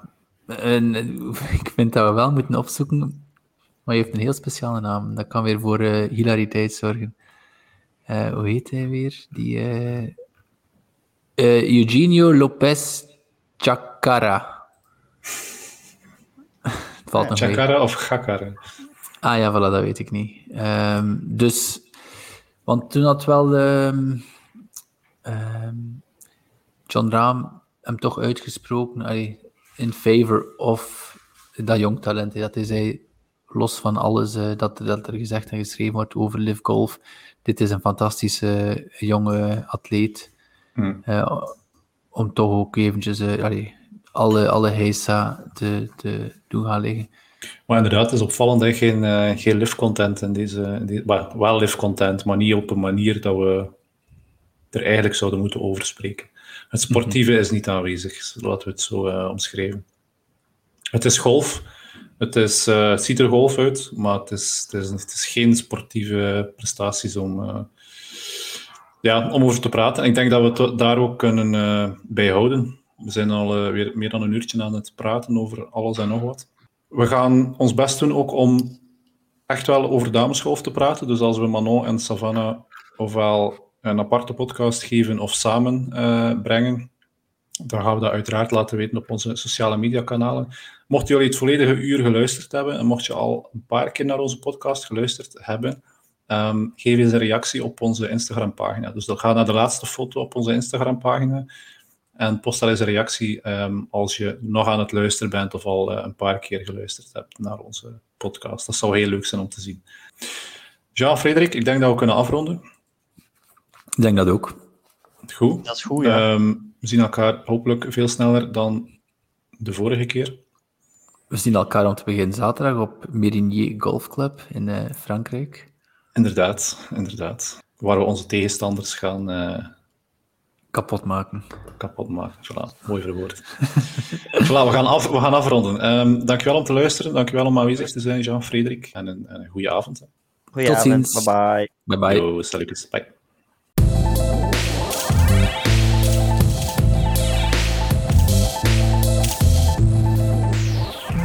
en, [LAUGHS] ik vind dat we wel moeten opzoeken. Maar hij heeft een heel speciale naam. Dat kan weer voor hilariteit zorgen. hoe heet hij weer? Die, Eugenio Lopez Chakara. [LAUGHS] Het valt nog Chakara of Gakara? Ah ja, voilà, dat weet ik niet. Um, dus, want toen had wel um, um, John Rahm hem toch uitgesproken allee, in favor of dat jong talent. Dat is hij, los van alles uh, dat, dat er gezegd en geschreven wordt over Live Golf. Dit is een fantastische jonge atleet. Hmm. Uh, om toch ook eventjes allee, alle, alle heisa te, te doen gaan liggen. Maar inderdaad, het is opvallend dat geen, uh, geen live-content in deze... In deze well, wel live-content, maar niet op een manier dat we er eigenlijk zouden moeten over spreken. Het sportieve mm -hmm. is niet aanwezig, laten we het zo uh, omschrijven. Het is golf. Het, is, uh, het ziet er golf uit, maar het is, het is, het is geen sportieve prestaties om, ja, om over te praten. Ik denk dat we het daar ook kunnen bijhouden. We zijn al weer meer dan een uurtje aan het praten over alles en nog wat we gaan ons best doen ook om echt wel over damesgolf te praten. Dus als we Manon en Savannah ofwel een aparte podcast geven of samen uh, brengen, dan gaan we dat uiteraard laten weten op onze sociale mediakanalen. Mocht jullie het volledige uur geluisterd hebben en mocht je al een paar keer naar onze podcast geluisterd hebben, um, geef eens een reactie op onze Instagram-pagina. Dus dan ga naar de laatste foto op onze Instagram-pagina en post daar eens een reactie um, als je nog aan het luisteren bent of al uh, een paar keer geluisterd hebt naar onze podcast. Dat zou heel leuk zijn om te zien. Jean-Frederik, ik denk dat we kunnen afronden. Ik denk dat ook. Goed. Dat is goed, ja. Um, we zien elkaar hopelijk veel sneller dan de vorige keer. We zien elkaar om te beginnen zaterdag op Mérigny Golf Club in uh, Frankrijk. Inderdaad, inderdaad. Waar we onze tegenstanders gaan... Uh, Kapot maken. Kapot maken, voilà. Mooi verwoord. [LAUGHS] voilà, we gaan, af, we gaan afronden. Um, dankjewel om te luisteren. Dankjewel om aanwezig te zijn, Jean-Frederik. En een, een goede avond. Goeie Tot avond. ziens. Bye-bye. Bye-bye. Yo. Bye.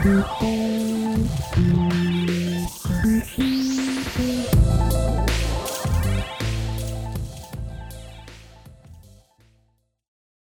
Thank